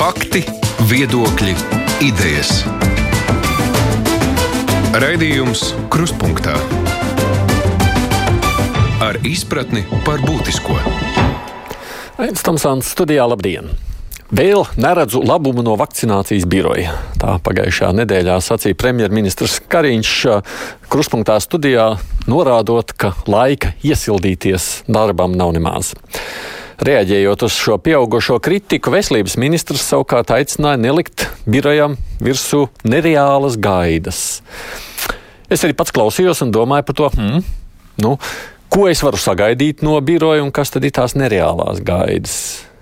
Fakti, viedokļi, idejas. Raidījums Krustpunktā ar izpratni par būtisko. Aizsmeļamies Tamsāns studijā, labdien! Vēl neredzu labumu no vakcinācijas biroja. Tā pagājušā nedēļā sacīja premjerministrs Kariņš Kruspunktā studijā, norādot, ka laika iesildīties darbam nav nemaz. Reaģējot uz šo pieaugušo kritiku, veselības ministrs savukārt aicināja nelikt birojam virsū nereālas gaidas. Es arī pats klausījos un domāju par to, hmm, nu, ko es varu sagaidīt no biroja un kas tad ir tās nereālās gaidas.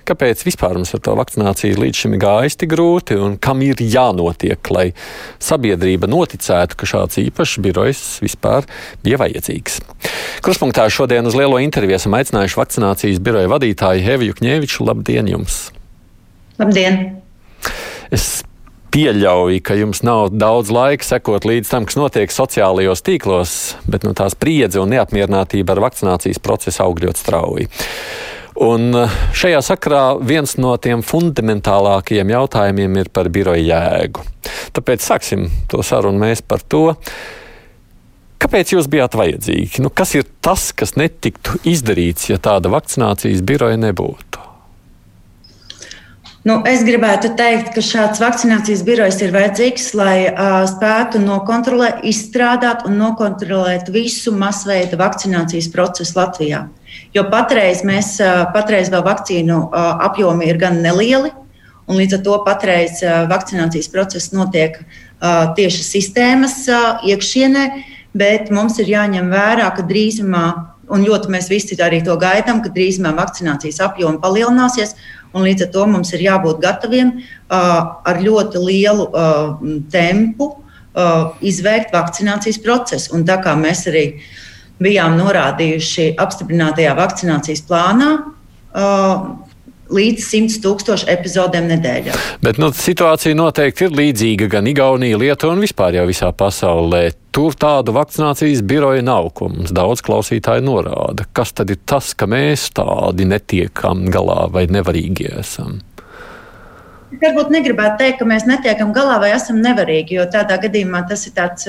Kāpēc vispār mums ar to vakcināciju līdz šim ir gājis tik grūti un kam ir jānotiek, lai sabiedrība noticētu, ka šāds īpašs birojs vispār bija vajadzīgs? Kruspunktā šodien uz lielo interviju esam aicinājuši vakcinācijas biroja vadītāju Heviju Kņēviču. Labdien jums! Labdien! Es pieļauju, ka jums nav daudz laika sekot līdz tam, kas notiek sociālajos tīklos, bet nu, tā spriedze un neapmierinātība ar vakcinācijas procesu aug ļoti strauji. Un eh, šajā sakarā viens no tiem fundamentālākajiem jautājumiem ir par biroja jēgu. Tāpēc sāksim to sarunu mēs par to. Kāpēc jūs bijāt vajadzīgi? Nu, kas ir tas, kas netiktu izdarīts, ja tāda vakcinācijas biroja nebūtu? Nu, es gribētu teikt, ka šāds vakcinācijas birojs ir vajadzīgs, lai uh, spētu nokontrolēt, izstrādāt un nokontrolēt visu masveida vakcinācijas procesu Latvijā. Jo patreiz, mēs, patreiz vēl vakcīnu apjomi ir gan nelieli, un līdz ar to patreiz vakcinācijas process notiek tieši sistēmas iekšienē, bet mums ir jāņem vērā, ka drīzumā, un ļoti mēs visi arī to gaidām, ka drīzumā vakcinācijas apjomi palielināsies. Līdz ar to mums ir jābūt gataviem ar ļoti lielu tempu izveikt vakcinācijas procesu. Un tā kā mēs arī bijām norādījuši apstiprinātajā vakcinācijas plānā. Līdz 100 tūkstošu epizodēm nedēļā. Bet nu, situācija noteikti ir līdzīga gan Igaunijā, Lietuvā un vispār jau visā pasaulē. Tur tādu vakcinācijas biroja nav, ko mums daudz klausītāji norāda. Kas tad ir tas, ka mēs tādi netiekam galā vai nevarīgi esam? Varbūt negribētu teikt, ka mēs netiekam galā vai esam nevarīgi, jo tādā gadījumā tas ir tāds,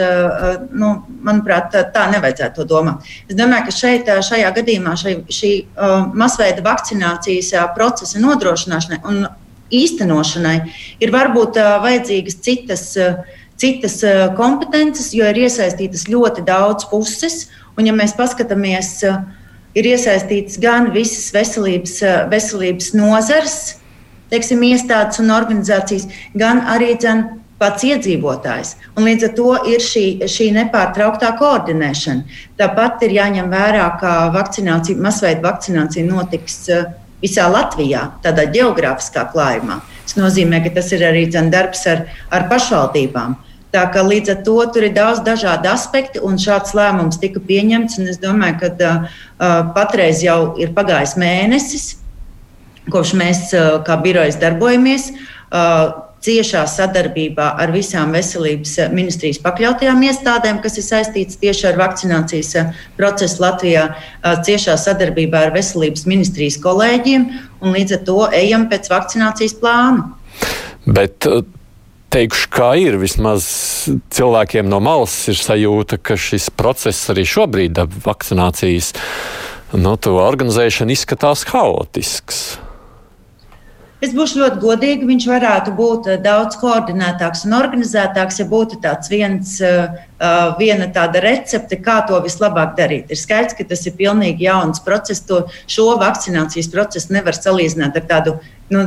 nu, manuprāt, tā nevajadzētu to domāt. Es domāju, ka šeit, šajā gadījumā šai, šī masveida vakcinācijas procesa nodrošināšanai un īstenošanai ir varbūt vajadzīgas citas, citas kompetences, jo ir iesaistītas ļoti daudz puses. Un, ja mēs paskatāmies, ir iesaistītas gan visas veselības, veselības nozars, teiksim, iestādes un organizācijas, gan arī dzen, pats iedzīvotājs. Un līdz ar to ir šī, šī nepārtrauktā koordinēšana. Tāpat ir jāņem vērā, ka vakcinācija, masveida vakcinācija notiks eh, visā Latvijā, tādā geogrāfiskā klājumā. Tas nozīmē, ka tas ir arī dzen, darbs ar, ar pašvaldībām. Tā kā līdz ar to tur ir daudz dažādu aspektu, un šāds lēmums tika pieņemts. Es domāju, ka uh, patreiz jau ir pagājis mēnesis, kopš mēs kā birojas darbojamies ciešā sadarbībā ar visām veselības ministrijas pakļautajām iestādēm, kas ir saistītas tieši ar vakcinācijas procesu Latvijā, ciešā sadarbībā ar veselības ministrijas kolēģiem un līdz ar to ejam pēc vakcinācijas plāna. Bet teikšu, kā ir. Vismaz cilvēkiem no malas ir sajūta, ka šis process arī šobrīd, vakcinācijas nu, organizēšana, izskatās haotisks. Es būšu ļoti godīga. Viņš varētu būt eh, daudz koordinētāks un organizētāks, ja būtu tāds viens, eh, eh, viena tāda recepte, kā to vislabāk darīt. Ir skaidrs, ka tas ir pilnīgi jauns process. To, šo vakcinācijas procesu nevar salīdzināt ar tādu. Nu,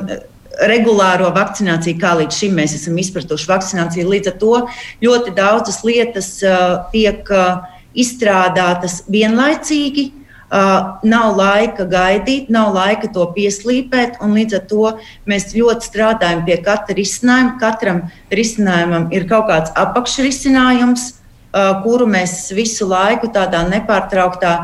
regulāro vakcināciju, kā līdz šim mēs esam izpratuši vakcināciju. Līdz ar to ļoti daudzas lietas uh, tiek uh, izstrādātas vienlaicīgi, Uh, nav laika gaidīt, nav laika to pieslīpēt, un līdz ar to mēs ļoti strādājam pie katra risinājuma. Katram risinājumam ir kaut kāds apakšrisinājums, kuru mēs visu laiku tādā nepārtrauktā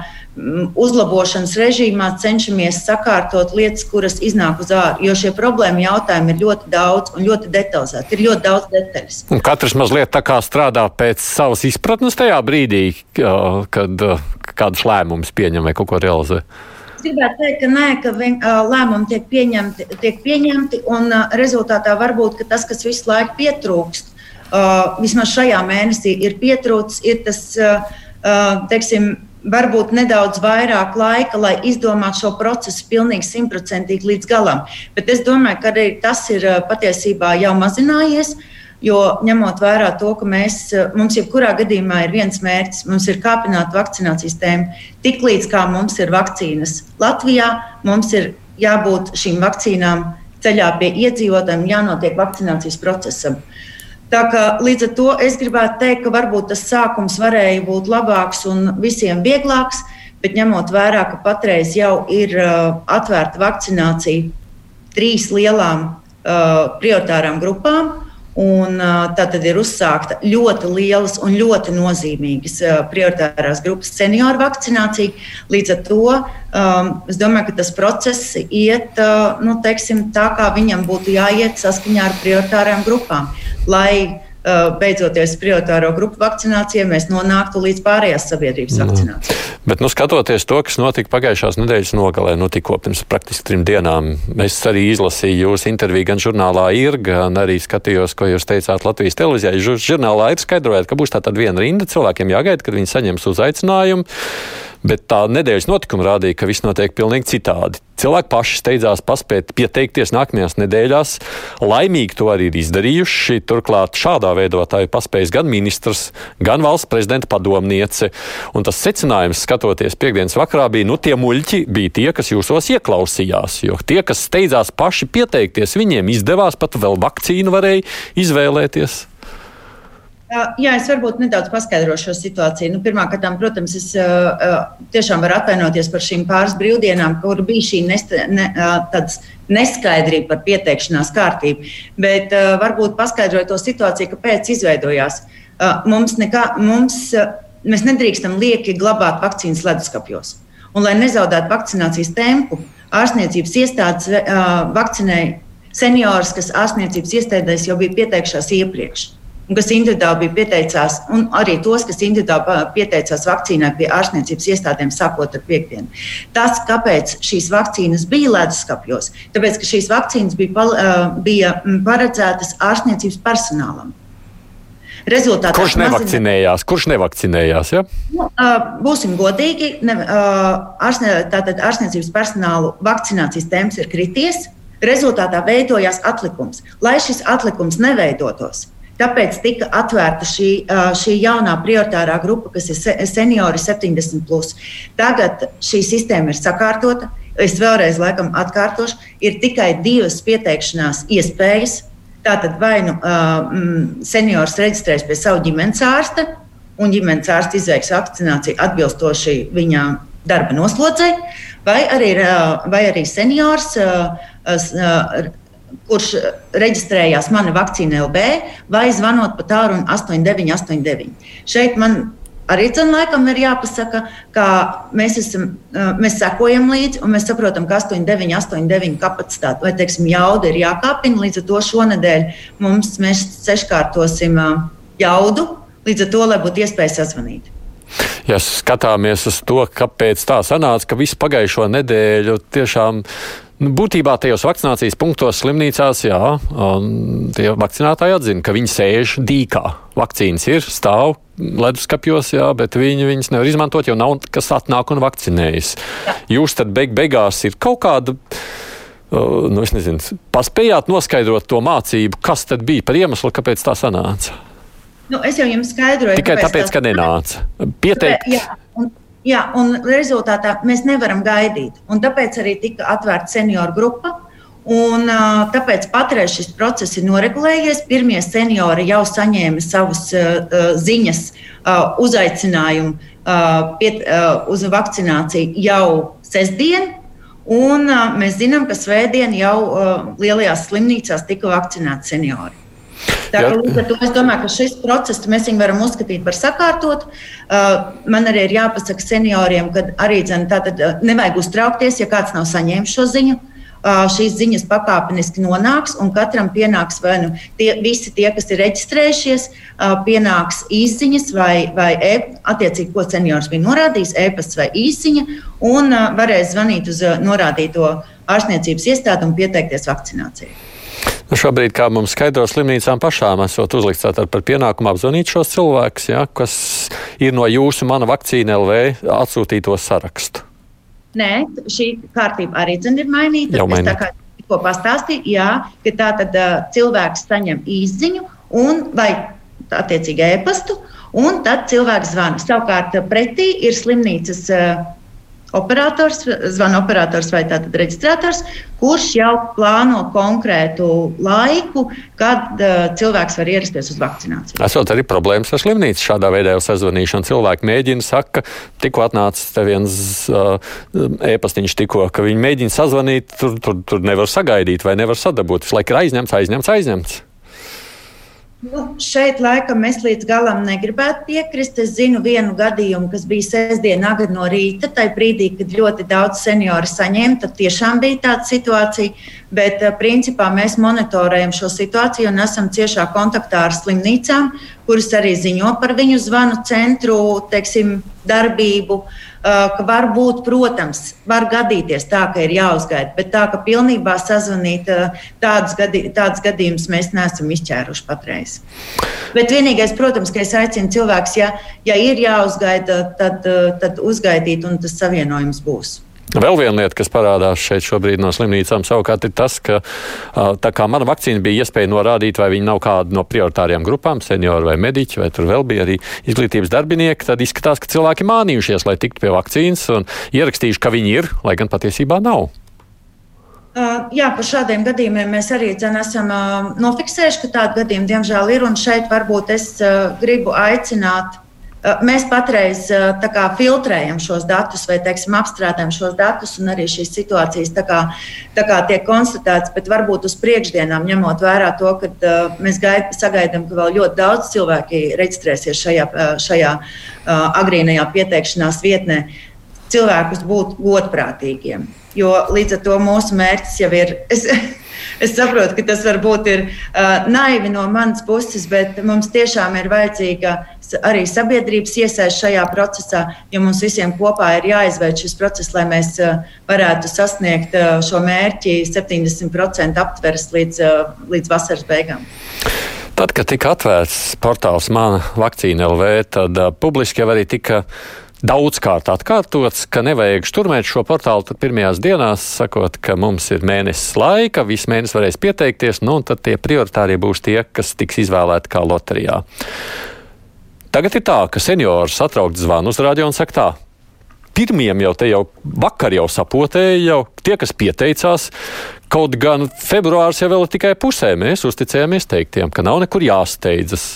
uzlabošanas režīmā cenšamies sakārtot lietas, kuras iznāk uz ārā. Jo šie problēma jautājumi ir ļoti daudz un ļoti detalizēti. Ir ļoti daudz detaļas. Un katrs mazliet tā kā strādā pēc savas izpratnes tajā brīdī, kad kādus lēmumus pieņem vai kaut ko realizē? Es gribētu teikt, ka, nē, ka vien, lēmumi tiek pieņemti, tiek pieņemti un rezultātā varbūt tas, kas visu laiku pietrūkst, vismaz šajā mēnesī ir pietrūcis, ir tas, teiksim, varbūt nedaudz vairāk laika, lai izdomātu šo procesu pilnīgi simtprocentīgi līdz galam. Bet es domāju, ka arī tas ir patiesībā jau mazinājies. Uh, Jo ņemot vērā to, ka mēs, mums jebkurā gadījumā ir viens mērķis, mums ir kāpināt vakcinācijas tēmu. Tiklīdz kā mums ir vakcīnas Latvijā, mums ir jābūt šīm vakcīnām ceļā pie iedzīvotājiem, jānotiek vakcinācijas procesam. Tā kā, līdz ar to es gribētu teikt, ka varbūt tas sākums varēja būt labāks un visiem vieglāks, bet ņemot vērā, ka patreiz jau ir uh, atvērta vakcinācija trīs lielām uh, prioritārām grupām, Un, tā tad ir uzsākta ļoti lielas un ļoti nozīmīgas prioritārās grupas senioru vakcinācija. Līdz ar to um, es domāju, ka tas process iet nu, teiksim, tā, kā viņam būtu jāiet saskaņā ar prioritārām grupām. Lai beidzoties prioritāro grupu vakcinācijai, mēs nonāktu līdz pārējās sabiedrības vakcinācijai. Bet, nu, skatoties to, kas notika pagājušās nedēļas nogalē, nu, tikko pirms praktiski trim dienām, es arī izlasīju jūsu interviju gan žurnālā ir, gan arī skatījos, ko jūs teicāt Latvijas televīzijā. Jūs žurnālā ir skaidrojāt, ka būs tā tad viena rinda cilvēkiem jāgaida, kad viņi saņems uzaicinājumu. Bet tā nedēļas notikuma rādīja, ka viss notiek pilnīgi citādi. Cilvēki paši steidzās paspēt pieteikties nākamajās nedēļās. Laimīgi to arī ir izdarījuši. Turklāt šādā veidotā ir paspējis gan ministrs, gan valsts prezidenta padomniece. Un tas secinājums, skatoties piekdienas vakarā, bija, nu, tie muļķi bija tie, kas jūsos ieklausījās. Jo tie, kas steidzās paši pieteikties, viņiem izdevās pat vēl vakcīnu varēja izvēlēties. Jā, es varbūt nedaudz paskaidrošu šo situāciju. Nu, Pirmkārt, protams, es uh, tiešām varu atvainoties par šīm pāris brīvdienām, kur bija šī neste, ne, uh, neskaidrība par pieteikšanās kārtību. Bet uh, varbūt paskaidroju to situāciju, kāpēc izveidojās. Mums nekā, mums, mēs nedrīkstam lieki glabāt vakcīnas leduskapjos. Un, lai nezaudētu vakcinācijas tempu, ārstniecības iestādes vakcinēja seniorus, kas ārstniecības iestādēs jau bija pieteikušās iepriekš un kas individuāli bija pieteicās, un arī tos, kas individuāli pieteicās vakcīnai pie ārstniecības iestādēm, sākot ar piekdienu. Tas, kāpēc šīs vakcīnas bija leduskapjos, tāpēc, ka šīs vakcīnas bija, bija paredzētas ārstniecības personālam. Rezultātā Kurš nevakcinējās? Kurš nevakcinējās? Ja? Nu, būsim godīgi. Ne, ārstne, tātad ārstniecības personālu vakcinācijas temps ir krities. Rezultātā veidojās atlikums. Lai šis atlikums neveidotos, Tāpēc tika atvērta šī, šī jaunā prioritārā grupa, kas ir seniori 70. Plus. Tagad šī sistēma ir sakārtota. Es vēlreiz laikam atkārtošu, ir tikai divas pieteikšanās iespējas. Tātad vai nu uh, seniors reģistrēs pie sava ģimenes ārsta, un ģimenes ārsts izveiks vakcināciju atbilstoši viņa darba noslodzei, vai arī, vai arī seniors kurš reģistrējās mana vakcīna LB, vai zvanot pa tālruni 8989. Šeit man arī laikam ir jāpasaka, ka mēs, esam, mēs sekojam līdzi un mēs saprotam, ka 8989 kapacitāte vai teiksim, jauda ir jākāpina. Līdz ar to šonadēļ mums mēs seškārtosim jaudu, līdz ar to, lai būtu iespēja sazvanīt. Ja skatāmies uz to, kāpēc tā sanāca, ka visu pagājušo nedēļu tiešām Nu, būtībā tajos vakcinācijas punktos slimnīcās, jā, tie vakcinātāji atzina, ka viņi sēž dīkā. Vakcīnas ir, stāv leduskapjos, jā, bet viņi viņas nevar izmantot, jo nav kas atnāk un vakcinējas. Jūs tad beig beigās ir kaut kāda. Nu, es nezinu, paspējāt noskaidrot to mācību, kas tad bija par iemeslu, kāpēc tā sanāca. Nu, es jau jums skaidroju, tikai tāpēc, tā... ka nenāca. Pieteikt. Jā, un Jā, un rezultātā mēs nevaram gaidīt. Un tāpēc arī tika atvērta senioru grupa. Un, tāpēc patreiz šis process ir noregulējies. Pirmie seniori jau saņēma savus uh, ziņas, uh, uzaicinājumu uh, piet, uh, uz vakcināciju jau sestdien. Un, uh, mēs zinām, ka svētdien jau uh, lielajās slimnīcās tika vakcinēti seniori. Tā, līdz ar to es domāju, ka šis process mēs varam uzskatīt par sakārtotu. Uh, man arī ir jāpasaka senioriem, ka arī dzen, tātad, uh, nevajag uztraukties, ja kāds nav saņēmis šo ziņu. šīs ziņas pakāpeniski nonāks, un katram pienāks vai nu tie, visi tie, kas ir reģistrējušies, pienāks īsiņas vai, vai e, attiecīgi, ko seniors bija norādījis, e-pasts vai īsiņa, un varēs zvanīt uz norādīto ārstniecības iestādi un pieteikties vakcinācijai. Nu šobrīd, kā mums skaidro, slimnīcām pašām esot uzlikts par pienākumu apzvanīt šos cilvēkus, ja, kas ir no jūsu mana vakcīna LV atsūtīto sarakstu. Nē, šī kārtība arī ir mainīta. Jau mainīta. Ko pastāstīja, jā, ka tā tad uh, cilvēks saņem īziņu un vai attiecīgi e-pastu, un tad cilvēks zvana. Savukārt pretī ir slimnīcas uh, operators, zvana operators vai tātad reģistrātors, kurš jau plāno konkrētu laiku, kad uh, cilvēks var ierasties uz vakcināciju. Esot arī problēmas ar slimnīcu šādā veidā jau sazvanīšanu. Cilvēki mēģina, saka, tikko atnācis te viens uh, ēpastiņš tikko, ka viņi mēģina sazvanīt, tur, tur, tur nevar sagaidīt vai nevar sadabūt. Visu laiku ir aizņemts, aizņemts, aizņemts. Nu, šeit laikam es līdz galam negribētu piekrist. Es zinu vienu gadījumu, kas bija sestdien, agri no rīta. Tajā brīdī, kad ļoti daudz senioru saņēma, tad tiešām bija tāda situācija. Bet eh, principā mēs monitorējam šo situāciju un esam ciešā kontaktā ar slimnīcām, kuras arī ziņo par viņu zvanu centru teiksim, darbību. Ka var būt, protams, var gadīties tā, ka ir jāuzgaida, bet tā, ka pilnībā sazvanīt tādus, gadī, tādus gadījumus mēs neesam izķēruši patreiz. Bet vienīgais, protams, ka es aicinu cilvēkus, ja, ja ir jāuzgaida, tad, tad uzgaidīt, un tas savienojums būs. Vēl viena lieta, kas parādās šeit šobrīd no slimnīcām, savukārt ir tas, ka tā kā mana vakcīna bija iespēja norādīt, vai viņi nav kāda no prioritārajām grupām, seniori vai mediķi, vai tur vēl bija arī izglītības darbinieki, tad izskatās, ka cilvēki mānījušies, lai tiktu pie vakcīnas un ierakstījuši, ka viņi ir, lai gan patiesībā nav. Jā, par šādiem gadījumiem mēs arī dzen, esam nofiksējuši, ka tādi gadījumi diemžēl ir. Šeit varbūt es gribu aicināt mēs patreiz kā, filtrējam šos datus vai teiksim, apstrādājam šos datus, un arī šīs situācijas tā kā, tā kā tiek konstatētas. Bet varbūt uz priekšdienām, ņemot vērā to, ka uh, mēs gaid, sagaidām, ka vēl ļoti daudz cilvēki reģistrēsies šajā, šajā uh, agrīnajā pieteikšanās vietnē, cilvēkus būt godprātīgiem. Jo līdz ar to mūsu mērķis jau ir. Es, Es saprotu, ka tas varbūt ir uh, naivi no manas puses, bet mums tiešām ir vajadzīga arī sabiedrības iesaist šajā procesā, jo mums visiem kopā ir jāizveic šis process, lai mēs uh, varētu sasniegt uh, šo mērķi 70% aptveres līdz, uh, līdz vasaras beigām. Tad, kad tika atvērts portāls Mana vakcīna LV, tad publiski jau arī tika daudzkārt atkārtots, ka nevajag šturmēt šo portālu pirmajās dienās, sakot, ka mums ir mēnesis laika, visu mēnesi varēs pieteikties, nu, un tad tie prioritārie būs tie, kas tiks izvēlēti kā loterijā. Tagad ir tā, ka seniors satraukt zvanu uz radio un saka tā. Pirmiem jau te jau vakar jau sapotēja, jau tie, kas pieteicās, kaut gan februārs jau ir tikai pusē. Mēs uzticējāmies teiktiem, ka nav nekur jāsteidzas.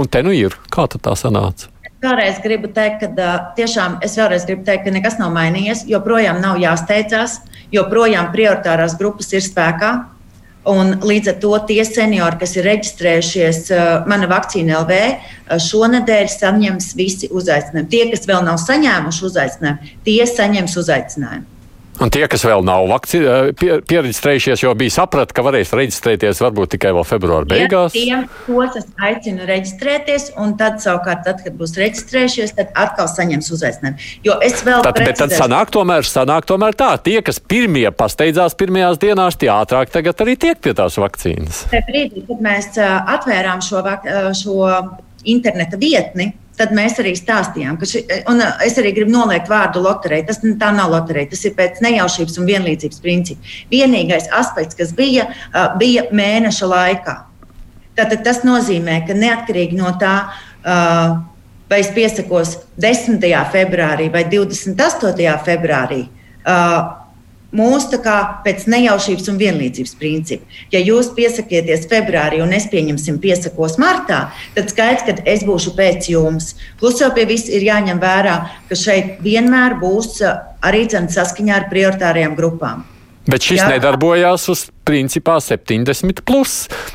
Un te nu ir. Kā tā sanāca? Vēlreiz gribu teikt, ka tiešām es vēlreiz gribu teikt, ka nekas nav mainījies. Joprojām nav jāsteidzās, joprojām prioritārās grupas ir spēkā. Un līdz ar to tie seniori, kas ir reģistrējušies uh, Mana vakcīna LV, uh, šonadēļ saņems visi uzaicinājumi. Tie, kas vēl nav saņēmuši uzaicinājumu, tie saņems uzaicinājumu. Un tie, kas vēl nav vakci, eh, pie, pieregistrējušies, jau bija sapratuši, ka varēs reģistrēties varbūt tikai vēl februāra beigās. Tiem, tos es aicinu reģistrēties, un tad, savukārt, tad, kad būs reģistrējušies, tad atkal saņems uzaicinājumu. Jo es vēl tādu tādu. Tad sanāk tomēr, sanāk tomēr tā, tie, kas pirmie pasteidzās pirmajās dienās, tie ātrāk tagad arī tiek pie tās vakcīnas. Tajā brīdī, kad mēs eh, atvērām šo, eh, šo interneta vietni, tad mēs arī stāstījām, ka ši, uh, es arī gribu noliekt vārdu loterija. Tas tā nav loterija, tas ir pēc nejaušības un vienlīdzības principa. Vienīgais aspekts, kas bija, uh, bija mēneša laikā. Tātad tas nozīmē, ka neatkarīgi no tā, uh, vai es piesakos 10. februārī vai 28. februārī, mūsu pēc nejaušības un vienlīdzības principa. Ja jūs piesakieties februārī un es pieņemsim piesakos martā, tad skaidrs, ka es būšu pēc jums. Plus jau pie viss ir jāņem vērā, ka šeit vienmēr būs arī saskaņā ar prioritārajām grupām. Bet šis Jā. nedarbojās uz principā 70, plus,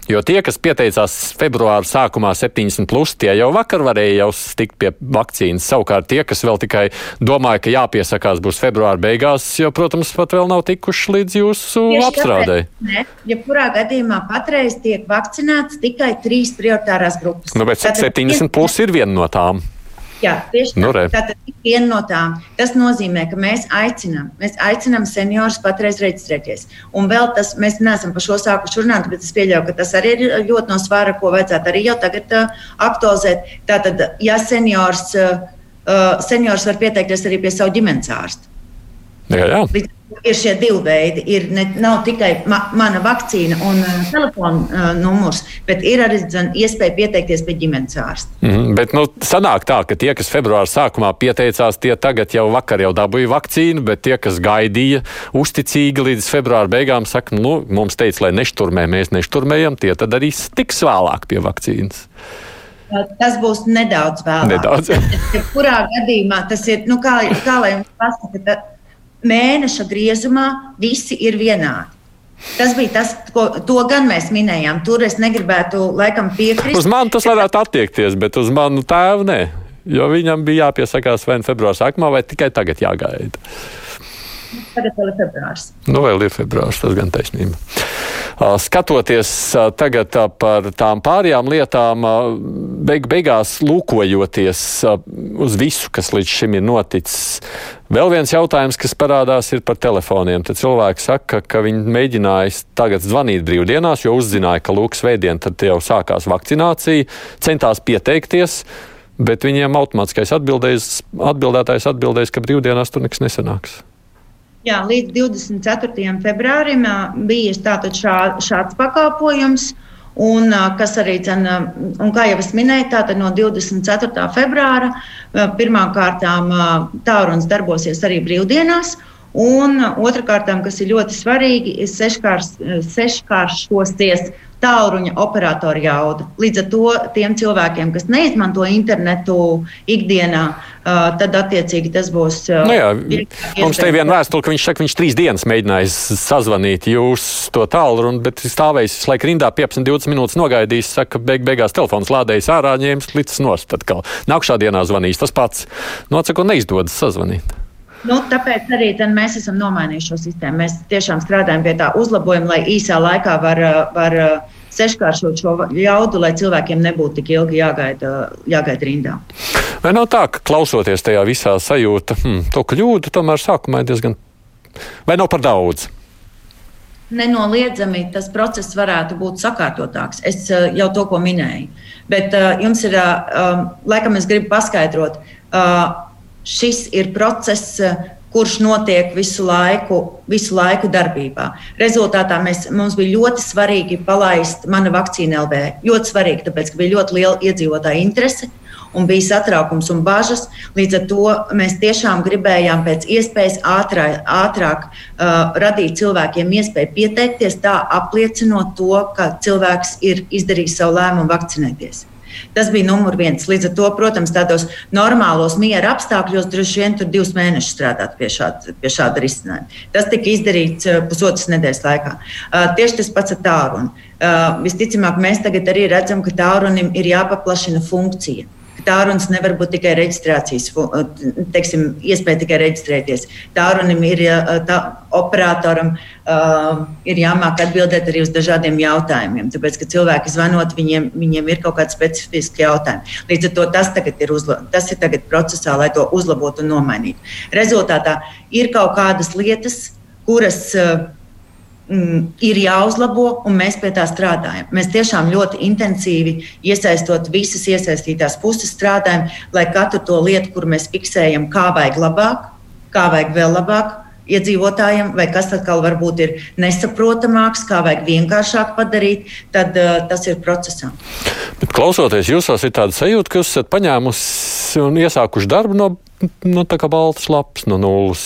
jo tie, kas pieteicās februāra sākumā 70, plus, tie jau vakar varēja jau tikt pie vakcīnas. Savukārt tie, kas vēl tikai domāja, ka jāpiesakās būs februāra beigās, jo, protams, pat vēl nav tikuši līdz jūsu apstrādē. Jebkurā ja gadījumā patreiz tiek vakcinēts tikai trīs prioritārās grupas. Nu, bet 70 plus ir viena no tām. Jā, tieši nu, tā. Tātad viena no tām. Tas nozīmē, ka mēs aicinām, mēs aicinām seniorus patreiz reģistrēties. Un vēl tas, mēs neesam par šo sākuši runāt, bet es pieļauju, ka tas arī ir ļoti no svara, ko vajadzētu arī jau tagad uh, aktualizēt. Tātad, ja seniors, uh, uh seniors var pieteikties arī pie savu ģimenes ārsta. Jā, jā. Līdz ir šie divi veidi. Ir ne, nav tikai ma, mana vakcīna un uh, telefona uh, numurs, bet ir arī zin, iespēja pieteikties pie ģimenes ārsta. Mm -hmm, bet nu, sanāk tā, ka tie, kas februāra sākumā pieteicās, tie tagad jau vakar jau dabūja vakcīnu, bet tie, kas gaidīja uzticīgi līdz februāra beigām, saka, nu, mums teica, lai nešturmē, mēs nešturmējam, tie tad arī tiks vēlāk pie vakcīnas. Tas būs nedaudz vēlāk. Nedaudz. Kurā gadījumā tas ir, nu, kā, kā lai jums pasaka, mēneša griezumā visi ir vienādi. Tas bija tas, ko to gan mēs minējām. Tur es negribētu laikam piekrist. Uz mani tas varētu attiekties, bet uz manu tēvu nē. Jo viņam bija jāpiesakās vai nu februāra sākumā, vai tikai tagad jāgaida. Tagad vēl ir februārs. Nu, vēl ir februārs, tas gan taisnība. Skatoties tagad par tām pārējām lietām, beig beigās lūkojoties uz visu, kas līdz šim ir noticis, vēl viens jautājums, kas parādās, ir par telefoniem. Tad cilvēki saka, ka viņi mēģināja tagad zvanīt brīvdienās, jo uzzināja, ka lūk, svētdien tad jau sākās vakcinācija, centās pieteikties. Bet viņiem automātiskais atbildētājs atbildēs, ka brīvdienās tur nekas nesanāks. Jā, līdz 24. februārim bija šā, šāds pakalpojums. Un, kas arī, dzen, un kā jau es minēju, tātad no 24. februāra pirmkārt tālrunis darbosies arī brīvdienās. Un otrkārt, kas ir ļoti svarīgi, ir seškāršosies tālruņa operatora jauda. Līdz ar to tiem cilvēkiem, kas neizmanto internetu ikdienā, tad attiecīgi tas būs. Nu jā, mums te ir viena vēstule, ka viņš saka, viņš trīs dienas mēģinājis sazvanīt jūs to tālruni, bet stāvējis laika rindā 15-20 minūtes nogaidījis, saka, beig beigās telefons lādējis ārā, ņēmis līdz nost. Tad kā nākšā dienā zvanīs tas pats. Nocako nu, neizdodas sazvanīt. Nu, tāpēc arī mēs esam nomainījuši šo sistēmu. Mēs tiešām strādājam pie tā uzlabojuma, lai īsā laikā var, var seškāršot šo jaudu, lai cilvēkiem nebūtu tik ilgi jāgaida, jāgaida rindā. Vai nav tā, ka klausoties tajā visā sajūta, hmm, to kļūdu tomēr sākumā ir diezgan, vai nav par daudz? Nenoliedzami tas process varētu būt sakārtotāks. Es jau to minēju. Bet uh, jums ir, uh, laikam, es gribu paskaidrot, uh, šis ir process, kurš notiek visu laiku, visu laiku darbībā. Rezultātā mēs, mums bija ļoti svarīgi palaist mana vakcīna LV. Ļoti svarīgi, tāpēc, ka bija ļoti liela iedzīvotāja interese un bija satraukums un bažas. Līdz ar to mēs tiešām gribējām pēc iespējas ātrā, ātrāk uh, radīt cilvēkiem iespēju pieteikties, tā apliecinot to, ka cilvēks ir izdarījis savu lēmumu vakcinēties. Tas bija numur viens. Līdz ar to, protams, tādos normālos miera apstākļos droši vien tur divus mēnešus strādāt pie šāda, pie šāda risinājuma. Tas tika izdarīts eh, pusotras nedēļas laikā. Uh, tieši tas pats ar tālruni. Uh, visticamāk, mēs tagad arī redzam, ka tālrunim ir jāpaplašina funkcija tālrunis nevar būt tikai reģistrācijas, teiksim, iespēja tikai reģistrēties. Tālrunim ir tā, operatoram uh, ir jāmāk atbildēt arī uz dažādiem jautājumiem. Tāpēc, ka cilvēki zvanot, viņiem, viņiem ir kaut kādi specifiski jautājumi. Līdz ar to tas tagad ir, uzla, tas ir tagad procesā, lai to uzlabotu un nomainītu. Rezultātā ir kaut kādas lietas, kuras. Uh, ir jāuzlabo, un mēs pie tā strādājam. Mēs tiešām ļoti intensīvi iesaistot visas iesaistītās puses strādājam, lai katru to lietu, kur mēs fiksējam, kā vajag labāk, kā vajag vēl labāk. Iedzīvotājiem, vai kas atkal varbūt ir nesaprotamāks, kā vajag vienkāršāk padarīt, tad uh, tas ir procesā. Bet klausoties, jūsos ir tāda sajūta, ka jūs esat paņēmusi un iesākuši darbu no, no tā kā baltas lapas, no nulles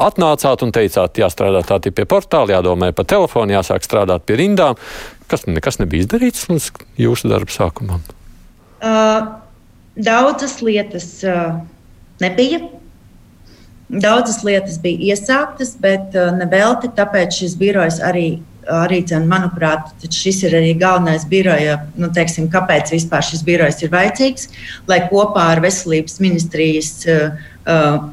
atnācāt un teicāt, jāstrādā tā pie portāla, jādomā par telefonu, jāsāk strādāt pie rindām. Kas nekas nebija izdarīts līdz jūsu darba sākumam? Uh, daudzas lietas uh, nebija. Daudzas lietas bija iesāktas, bet nevelti, tāpēc šis birojs arī arī, dzen, manuprāt, šis ir arī galvenais biroja, nu, teiksim, kāpēc vispār šis birojs ir vajadzīgs, lai kopā ar veselības ministrijas. Uh,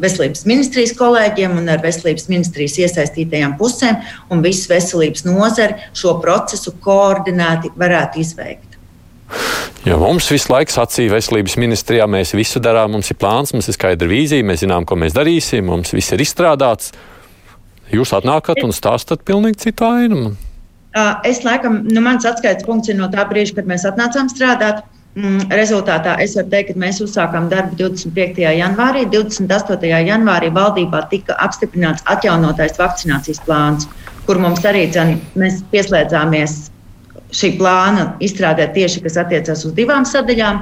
veselības ministrijas kolēģiem un ar veselības ministrijas iesaistītajām pusēm un visu veselības nozari šo procesu koordinēti varētu izveikt. Ja mums visu laiku sacīja veselības ministrijā, mēs visu darām, mums ir plāns, mums ir skaidra vīzija, mēs zinām, ko mēs darīsim, mums viss ir izstrādāts. Jūs atnākat un stāstat pilnīgi citu ainu. Es laikam, nu, mans atskaites punkts ir no tā brīža, kad mēs atnācām strādāt. Mm, rezultātā es varu teikt, ka mēs uzsākām darbu 25. janvārī. 28. janvārī valdībā tika apstiprināts atjaunotais vakcinācijas plāns, kur mums arī dzen, mēs pieslēdzāmies šī plāna izstrādē tieši, kas attiecas uz divām sadaļām,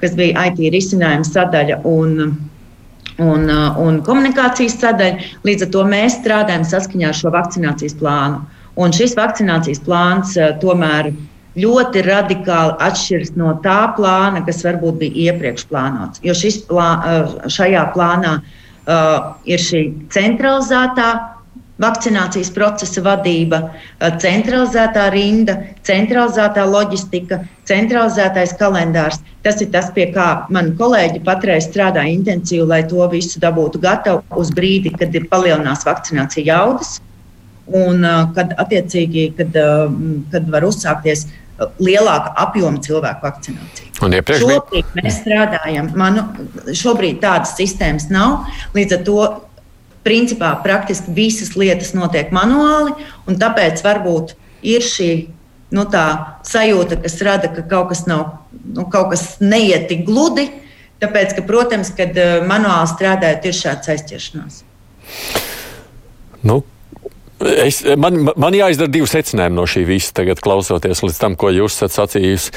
kas bija IT risinājuma sadaļa un un, uh, un komunikācijas sadaļa. Līdz ar to mēs strādājam saskaņā ar šo vakcinācijas plānu. Un šis vakcinācijas plāns uh, tomēr ļoti radikāli atšķiras no tā plāna, kas varbūt bija iepriekš plānots. Jo plā, uh, šajā plānā uh, ir šī centralizētā vakcinācijas procesa vadība, centralizētā rinda, centralizētā loģistika, centralizētais kalendārs. Tas ir tas, pie kā mani kolēģi patreiz strādā intensīvi, lai to visu dabūtu gatavu uz brīdi, kad ir palielinās vakcinācija jaudas. Un kad attiecīgi, kad, kad var uzsākties lielāka apjoma cilvēku vakcinācija. Iepriekš šobrīd mēs strādājam, manu, šobrīd tādas sistēmas nav. Līdz ar to principā praktiski visas lietas notiek manuāli, un tāpēc varbūt ir šī nu, sajūta, kas rada, ka kaut kas, nav, nu, kaut kas neiet tik gludi. Tāpēc, ka, protams, kad manuāli strādājot, ir šāds aizķeršanās. Nu. Es, man, man jāizdara divi secinājumi no šī visa, tagad, klausoties līdz tam, ko jūs esat sacījis.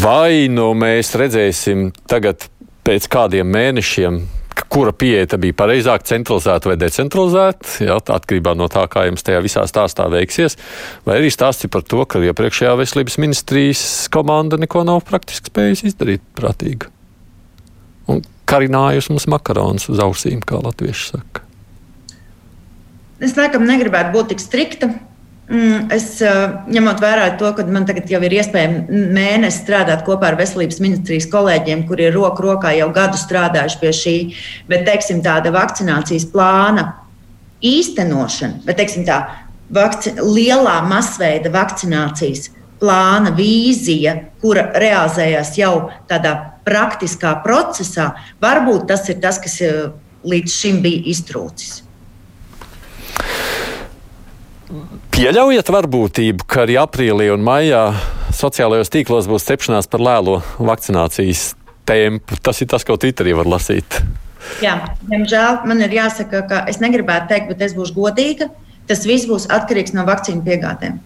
Vai nu mēs redzēsim tagad pēc kādiem mēnešiem kura pieeja bija pareizāka, centralizēta vai decentralizēta, jā, atkarībā no tā, kā jums tajā visā stāstā veiksies, vai arī stāsti par to, ka iepriekšējā veselības ministrijas komanda neko nav praktiski spējusi izdarīt prātīgi. Un karinājusi mums makaronus uz ausīm, kā latvieši saka. Es laikam negribētu būt tik strikta. Mm, es ņemot vērā to, ka man tagad jau ir iespēja mēnesi strādāt kopā ar veselības ministrijas kolēģiem, kuri ir roku rokā jau gadu strādājuši pie šī, bet teiksim, tāda vakcinācijas plāna īstenošana, bet teiksim, tā vakci lielā masveida vakcinācijas plāna vīzija, kura realizējās jau tādā praktiskā procesā, varbūt tas ir tas, kas līdz šim bija iztrūcis. Pieļaujat varbūtību, ka arī aprīlī un maijā sociālajos tīklos būs cepšanās par lēlo vakcinācijas tempu. Tas ir tas, ko Twitterī var lasīt. Jā, diemžēl man ir jāsaka, ka es negribētu teikt, bet es būšu godīga. Tas viss būs atkarīgs no vakcīnu piegādēm.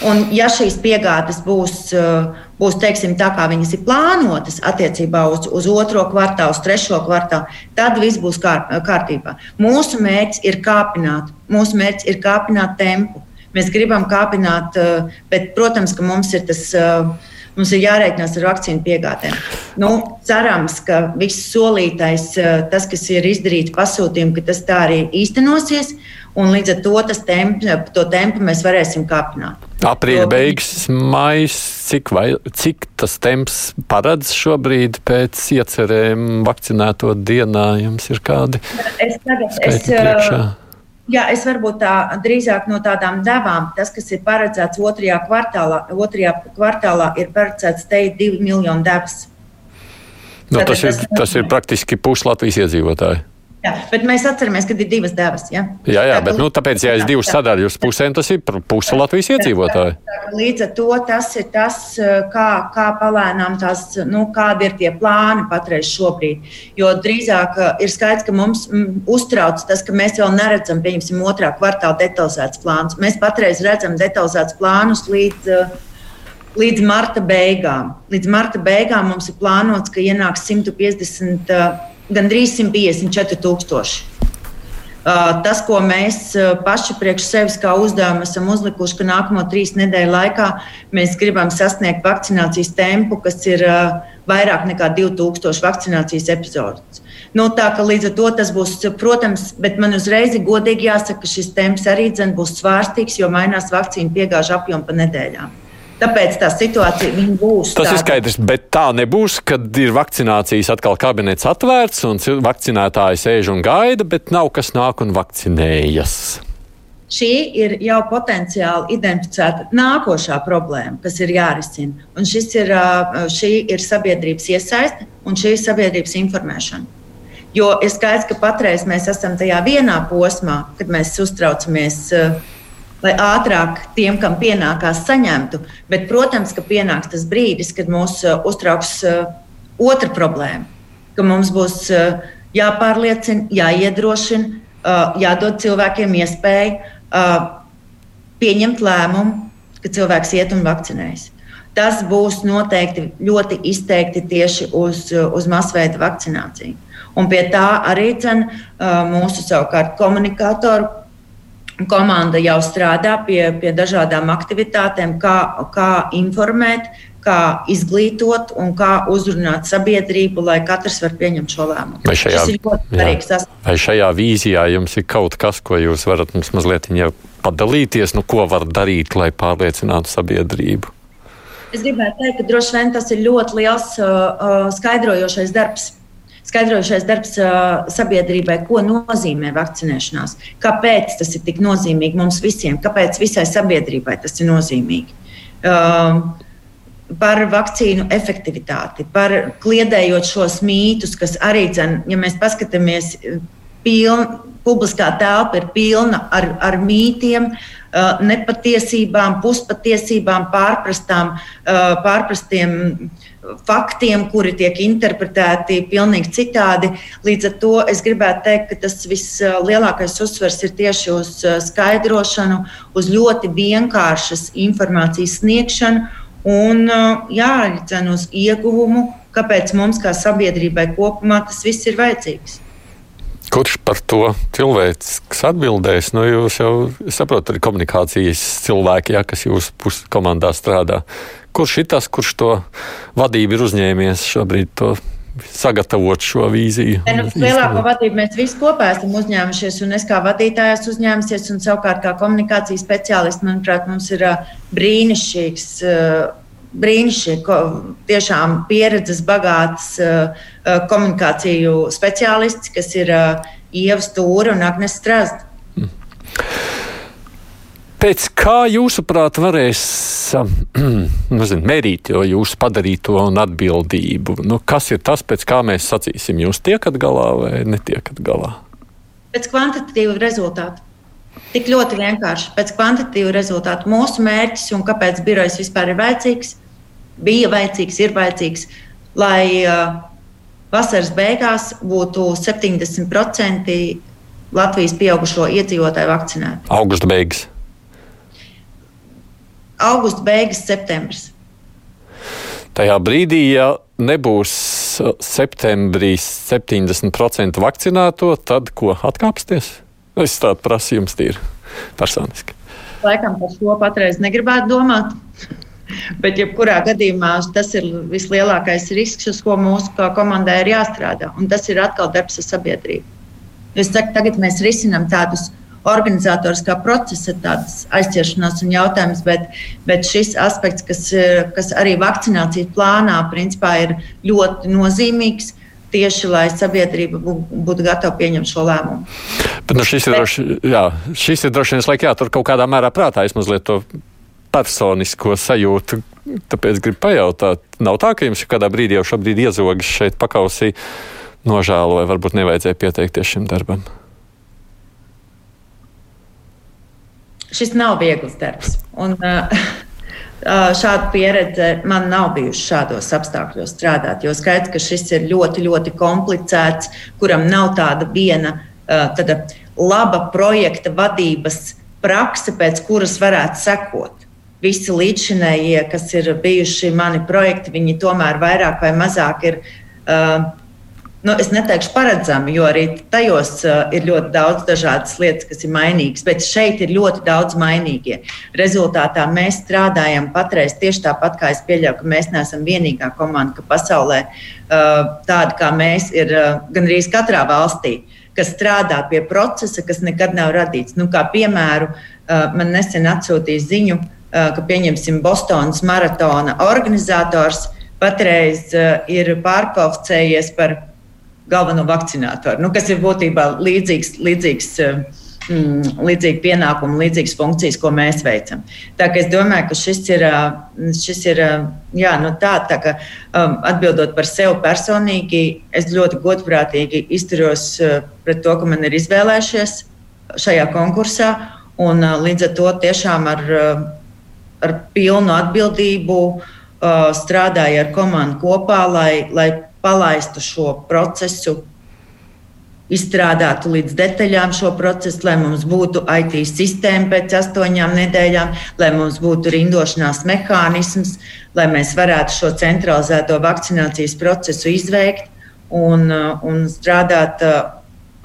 Un, ja šīs piegādes būs, uh, būs teiksim, tā, kā viņas ir plānotas attiecībā uz, uz otro kvartālu, uz trešo kvartālu, tad viss būs kār, kārtībā. Mūsu mērķis ir kāpināt, mūsu mērķis ir kāpināt tempu. Mēs gribam kāpināt, uh, bet, protams, ka mums ir tas. Uh, mums ir jārēķinās ar vakcīnu piegādēm. Nu, cerams, ka viss solītais, tas, kas ir izdarīts pasūtījumā, ka tas tā arī īstenosies. Līdz ar to temp, to tempu mēs varēsim kāpināt. Aprīļa beigas, maijs, cik, vai, cik tas temps paredz šobrīd pēc iecerēm vakcinēto dienā? Jums ir kādi? Es tagad, es, priekšā? Jā, es varbūt tā drīzāk no tādām devām. Tas, kas ir paredzēts otrajā kvartālā, otrajā kvartālā ir paredzēts te 2 miljonu devas. No, tas, tas, ir, tas ir praktiski pusi Latvijas iedzīvotāji. Jā, bet mēs atceramies, ka ir divas devas. Ja? Jā, jā, bet nu, tāpēc, ja es divas sadaļas pusēm, tas ir puse Latvijas iedzīvotāji. Līdz ar to tas ir tas, kā, kā palēnām tās, nu, kādi ir tie plāni patreiz šobrīd. Jo drīzāk ir skaidrs, ka mums uztrauc tas, ka mēs vēl neredzam, pieņemsim, otrā kvartāla detalizēts plāns. Mēs patreiz redzam detalizēts plānus līdz līdz marta beigām. Līdz marta beigām mums ir plānots, ka ienāks 150 gandrīz 154 tūkstoši. Uh, tas, ko mēs uh, paši priekš sevis kā uzdevumu esam uzlikuši, ka nākamo trīs nedēļu laikā mēs gribam sasniegt vakcinācijas tempu, kas ir uh, vairāk nekā 2000 vakcinācijas epizodes. Nu, tā ka līdz ar to tas būs, protams, bet man uzreiz godīgi jāsaka, ka šis temps arī būs svārstīgs, jo mainās vakcīnu piegāžu apjomu pa nedēļām. Tāpēc tā situācija būs. Tas tāda. ir skaidrs, bet tā nebūs, kad ir vakcinācijas atkal kabinets atvērts un vakcinētāji sēž un gaida, bet nav kas nāk un vakcinējas. Šī ir jau potenciāli identificēta nākošā problēma, kas ir jārisina. Un ir, šī ir sabiedrības iesaiste un šī ir sabiedrības informēšana. Jo ir skaidrs, ka patreiz mēs esam tajā vienā posmā, kad mēs uztraucamies uh, lai ātrāk tiem, kam pienākās, saņemtu. Bet, protams, ka pienāks tas brīdis, kad mūs uh, uztrauks uh, otra problēma, ka mums būs uh, jāpārliecina, jāiedrošina, jādod cilvēkiem iespēju pieņemt lēmumu, ka cilvēks iet un vakcinējas. Tas būs noteikti ļoti izteikti tieši uz, uz masveida vakcināciju. Un pie tā arī cen, mūsu savukārt komunikātoru komanda jau strādā pie, pie dažādām aktivitātēm, kā, kā informēt, kā izglītot un kā uzrunāt sabiedrību, lai katrs var pieņemt šo lēmumu. Vai šajā, jā, vai šajā vīzijā jums ir kaut kas, ko jūs varat mums mazliet padalīties, nu, ko var darīt, lai pārliecinātu sabiedrību? Es gribētu teikt, ka droši vien tas ir ļoti liels uh, uh skaidrojošais darbs skaidrojušais darbs sabiedrībai, ko nozīmē vakcinēšanās, kāpēc tas ir tik nozīmīgi mums visiem, kāpēc visai sabiedrībai tas ir nozīmīgi. Um, par vakcīnu efektivitāti, par kliedējot šos mītus, kas arī, dzen, ja mēs paskatāmies, piln, publiskā telpa ir pilna ar, ar mītiem, nepatiesībām, puspatiesībām, pārprastām, pārprastiem faktiem, kuri tiek interpretēti pilnīgi citādi. Līdz ar to es gribētu teikt, ka tas vislielākais uzsvers ir tieši uz skaidrošanu, uz ļoti vienkāršas informācijas sniegšanu un jāatdzen uz ieguvumu, kāpēc mums kā sabiedrībai kopumā tas viss ir vajadzīgs. Kurš par to cilvēks atbildēs? Nu, jūs jau saprotat, ir komunikācijas cilvēki, ja, kas jūsu komandā strādā. Kurš ir tas, kurš to vadību ir uzņēmies šobrīd? To sagatavot šo vīziju? Ne, nu, lielāko vadību mēs visi kopā esam uzņēmušies, un es kā vadītājs uzņēmusies, un savukārt kā komunikācijas speciālists, manuprāt, mums ir brīnišķīgs. Brīnišķīgi, tiešām pieredzes bagāts komunikāciju speciālists, kas ir Ieva Stūra un Agnēs Strasda. Pēc kā jūsuprāt varēs nezinu, mērīt jūsu padarīto un atbildību? Nu, kas ir tas, pēc kā mēs sacīsim, jūs tiekat galā vai netiekat galā? Pēc kvantitatīva rezultāta. Tik ļoti vienkārši. Pēc kvantitatīva rezultāta mūsu mērķis un kāpēc birojas vispār ir vajadzīgs, bija vajadzīgs, ir vajadzīgs, lai uh, vasaras beigās būtu 70% Latvijas pieaugušo iedzīvotāju vakcinēti. Augusta beigas augusta beigas, septembris. Tajā brīdī, ja nebūs septembrī 70% vakcinēto, tad ko atkāpsties? Es tādu prasu jums tīri personiski. Laikam par šo patreiz negribētu domāt. Bet, jebkurā gadījumā, tas ir vislielākais risks, uz ko mūsu komandai ir jāstrādā. Un tas ir atkal darbs ar sabiedrību. Es saku, tagad mēs risinām tādus organizatoriskā procesa aizķeršanās un jautājums, bet, bet šis aspekts, kas, kas arī vakcinācijas plānā, principā ir ļoti nozīmīgs. Tieši lai sabiedrība būtu gatava pieņemt šo lēmumu. Bet, nu, šis, ir droši, jā, šis ir droši vien laikam jātur kaut kādā mērā prātā. Es mazliet to personisko sajūtu. Tāpēc gribu pajautāt, nav tā, ka jums kādā brīdī jau šobrīd iezogas šeit pakausī nožēlo, vai varbūt nevajadzēja pieteikties šim darbam? šis nav viegls darbs. Un, uh, Šāda pieredze man nav bijusi šādos apstākļos strādāt, jo skaidrs, ka šis ir ļoti, ļoti komplicēts, kuram nav tāda viena tāda laba projekta vadības prakse, pēc kuras varētu sekot. Visi līdzšinējie, kas ir bijuši mani projekti, viņi tomēr vairāk vai mazāk ir uh, nu, es neteikšu paredzami, jo arī tajos uh, ir ļoti daudz dažādas lietas, kas ir mainīgas, bet šeit ir ļoti daudz mainīgie. Rezultātā mēs strādājam patreiz tieši tāpat, kā es pieļauju, ka mēs neesam vienīgā komanda, ka pasaulē uh, tāda kā mēs ir uh, gandrīz katrā valstī, kas strādā pie procesa, kas nekad nav radīts. Nu, kā piemēru, uh, man nesen atsūtīja ziņu, uh, ka pieņemsim Bostonas maratona organizators patreiz uh, ir pārkvalificējies par galveno vakcinātoru, nu, kas ir būtībā līdzīgs. līdzīgs eh, mm, līdzīgi pienākumi, līdzīgas funkcijas, ko mēs veicam. Tā kā es domāju, ka šis ir, eh, šis ir eh, jā, nu tā, tā ka, um, atbildot par sevi personīgi, es ļoti godprātīgi izturos pret to, ka man ir izvēlējušies šajā konkursā, un līdz ar to tiešām ar, ar pilnu atbildību strādāju ar komandu kopā, lai, lai palaistu šo procesu, izstrādātu līdz detaļām šo procesu, lai mums būtu IT sistēma pēc astoņām nedēļām, lai mums būtu rindošanās mehānisms, lai mēs varētu šo centralizēto vakcinācijas procesu izveikt un, un strādāt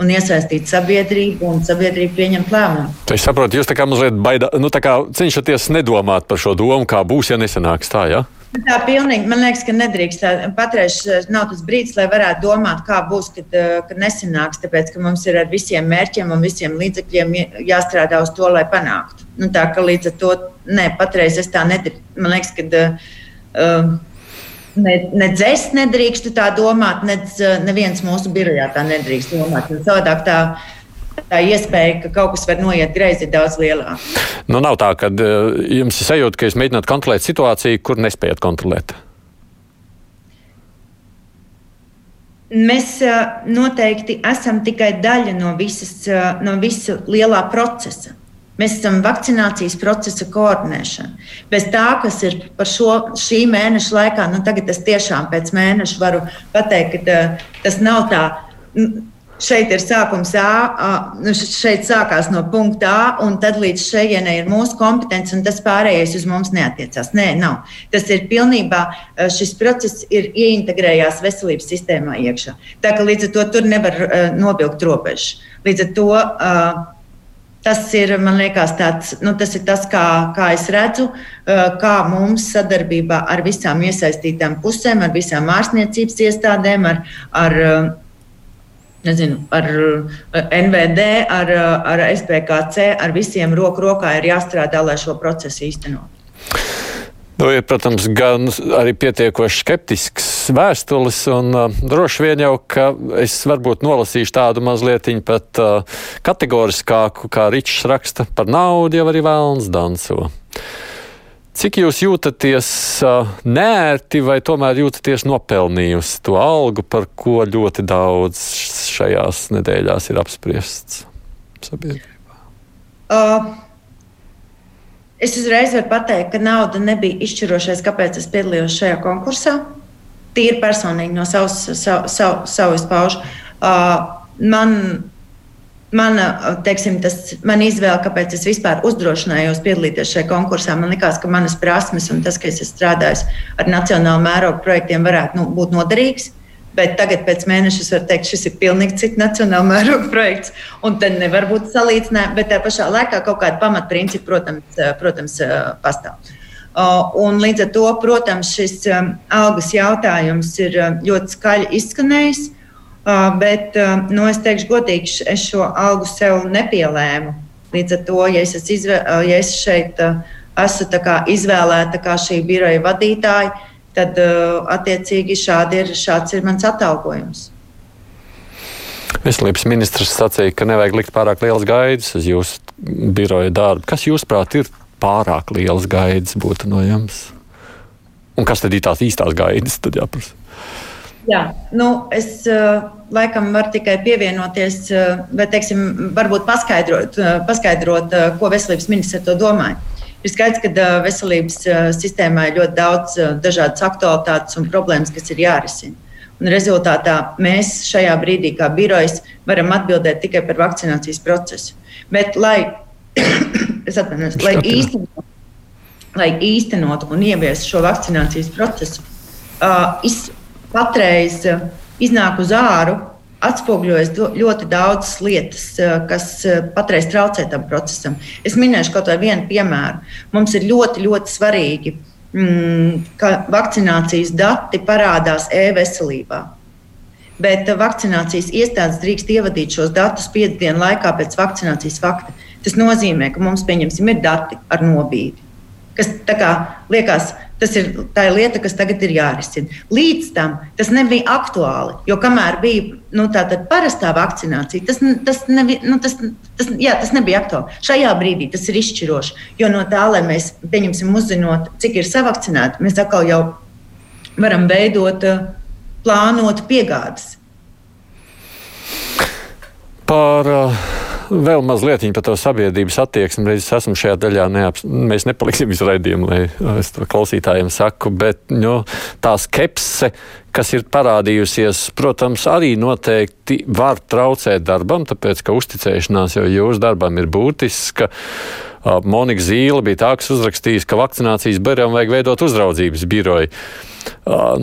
un iesaistīt sabiedrību, un sabiedrība pieņemt lēmumu. Es saprotu, jūs tā kā mazliet baidā, nu, tā kā cenšaties nedomāt par šo domu, kā būs, ja nesanāks tā, ja? Tā pilnīgi, man liekas, ka nedrīkst. Patreiz eh, nav tas brīdis, lai varētu domāt, kā būs, kad, eh, kad nesanāks. Tāpēc, ka mums ir ar visiem mērķiem un visiem līdzekļiem jāstrādā uz to, lai panāktu. Nu, tā kā līdz ar to, nē, patreiz es tā nedrīkstu. Man liekas, ka uh, ne, ne dzēs nedrīkstu tā domāt, ne neviens mūsu birojā tā nedrīkst domāt. Savādāk tā tā iespēja, ka kaut kas var noiet greizi, ir daudz lielāka. Nu, nav tā, ka uh, jums ir sajūta, ka jūs mēģināt kontrolēt situāciju, kur nespējat kontrolēt. Mēs uh, noteikti esam tikai daļa no, visas, uh, no visa lielā procesa. Mēs esam vakcinācijas procesa koordinēšana. Bez tā, kas ir par šo šī mēneša laikā, nu tagad es tiešām pēc mēneša varu pateikt, ka tas nav tā šeit ir sākums A, nu šeit sākās no punkta A, un tad līdz šejienei ir mūsu kompetence, un tas pārējais uz mums neatiecās. Nē, nav. Tas ir pilnībā, šis process ir ieintegrējās veselības sistēmā iekšā. Tā ka līdz ar to tur nevar novilkt robežu. Līdz ar to tas ir, man liekas, tāds, nu, tas ir tas, kā, kā es redzu, kā mums sadarbībā ar visām iesaistītām pusēm, ar visām ārstniecības iestādēm, ar, ar nezinu, ar NVD, ar, ar SPKC, ar visiem roku rokā ir jāstrādā, lai šo procesu īstenot. Nu, ir, protams, gan arī pietiekoši skeptisks vēstulis, un uh, droši vien jau, ka es varbūt nolasīšu tādu mazliet pat uh, kategoriskāku, kā Ričs raksta par naudu, jau arī vēlns danco. Cik jūs jūtaties uh, nērti vai tomēr jūtaties nopelnījusi to algu, par ko ļoti daudz šajās nedēļās ir apspriests sabiedrībā? Uh. Es uzreiz varu pateikt, ka nauda nebija izšķirošais, kāpēc es piedalījos šajā konkursā. Tīri personīgi no savas, savu, savu, savu paužu. Uh, man Mana, teiksim, tas, man izvēle, kāpēc es vispār uzdrošinājos piedalīties šajā konkursā, man liekas, ka manas prasmes un tas, ka es esmu strādājis ar nacionālu mērogu projektiem, varētu nu, būt noderīgs. Bet tagad, pēc mēneša, es varu teikt, šis ir pilnīgi cits nacionāla mēroga projekts. Un tad nevar būt salīdzinājums, bet tajā pašā laikā kaut kāda pamatprincipa, protams, protams pastāv. Un līdz ar to, protams, šis algas jautājums ir ļoti skaļi izskanējis. Bet nu, es teikšu, godīgi, es šo algu sev nepielēmu. Līdz ar to, ja es, izvē, ja es šeit esmu izvēlēta kā šī biroja vadītāja, tad attiecīgi ir, šāds ir mans atalgojums. Veselības ministrs sacīja, ka nevajag likt pārāk lielas gaidas uz jūsu biroja darbu. Kas, jūsuprāt, ir pārāk liels gaidas būtu no jums? Un kas tad ir tās īstās gaidas? Tad jāprasa. Jā, nu, es uh, laikam varu tikai pievienoties, uh, vai teiksim, varbūt paskaidrot, paskaidrot ko veselības ministrs ar to domāja. Ir skaidrs, ka uh, veselības uh, sistēmā ir ļoti daudz uh, dažādas aktualitātes un problēmas, kas ir jārisina. Un rezultātā mēs šajā brīdī, kā birojas, varam atbildēt tikai par vakcinācijas procesu. Bet, lai, atvainos, lai, īstenot, lai īstenot un ieviestu šo vakcinācijas procesu, uh, iz, patreiz iznāk uz āru, atspoguļojas ļoti daudzas lietas, kas patreiz traucē tam procesam. Es minēšu kaut kādu vienu piemēru. Mums ir ļoti, ļoti svarīgi, mm, ka vakcinācijas dati parādās e-veselībā. Bet vakcinācijas iestādes drīkst ievadīt šos datus piecu dienu laikā pēc vakcinācijas fakta. Tas nozīmē, ka mums, pieņemsim, ir dati ar nobīdi. Kas kā, liekas, tas ir tā lieta, kas tagad ir jārisina. Līdz tam tas nebija aktuāli. Jo kamēr bija nu, tāda parastā vakcinācija, tas, tas, nebija, nu, tas, tas, jā, tas nebija aktuāli. Šajā brīdī tas ir izšķiroši. Jo no tā, lai mēs pieņemsim, uzzinot, cik ir savakcinēti, mēs atkal jau varam veidot, plānot piegādes. Par uh, vēl mazliet par to sabiedrības attieksmi. Reiz esmu šajā daļā, neap, mēs nepaliksim uz raidījumu, lai es to klausītājiem saku, bet nu, tā skepse, kas ir parādījusies, protams, arī noteikti var traucēt darbam, tāpēc, ka uzticēšanās jau jūsu darbam ir būtiska. Monika Zīle bija tā, kas uzrakstījis, ka vakcinācijas birojam vajag veidot uzraudzības biroju.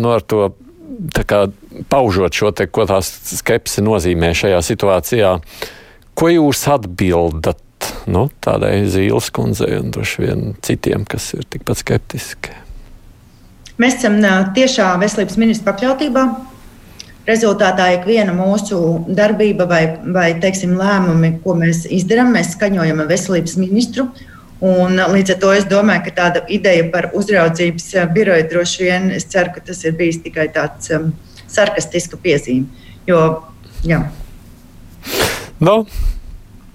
Nu, ar to kā, paužot šo te, ko tās skepse nozīmē šajā situācijā. Ko jūs atbildat nu, tādai zīles kundzei un droši vien citiem, kas ir tikpat skeptiski? Mēs esam tiešā veselības ministra pakļautībā. Rezultātā ikviena mūsu darbība vai, vai teiksim, lēmumi, ko mēs darām, mēs skaņojam ar veselības ministru. Un, līdz ar to es domāju, ka tāda ideja par uzraudzības biroju droši vien es ceru, ka tas ir bijis tikai tāds um, sarkastisks piezīme. Jo, jā. Nu,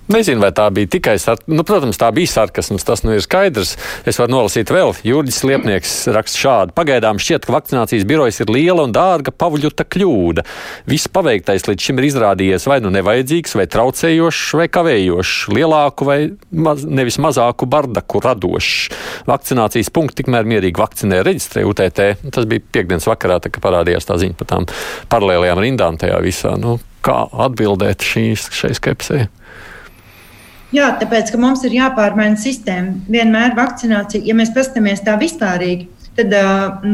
Nezinu, vai tā bija tikai sarkasms. Nu, protams, tā bija sarkasms. Tas nu ir skaidrs. Es varu nolasīt vēl. Jurģis Liepnieks raksta šādi. Pagaidām šķiet, ka vakcinācijas birojas ir liela un dārga pavuļuta kļūda. Viss paveiktais līdz šim ir izrādījies vai nu nevajadzīgs, vai traucējošs, vai kavējošs, lielāku vai maz, nevis mazāku bardaku radošs. Vakcinācijas punkti tikmēr mierīgi vakcinē reģistrē UTT. Tas bija piekdienas vakarā, kad parādījās tā ziņa par tām paralēlajām rindām tajā visā. Nu, kā atbildēt šīs, šai skepsē? Jā, tāpēc mums ir jāpārmaina sistēma. Vienmēr vakcinācija, ja mēs paskatāmies tā vispārīgi, tad,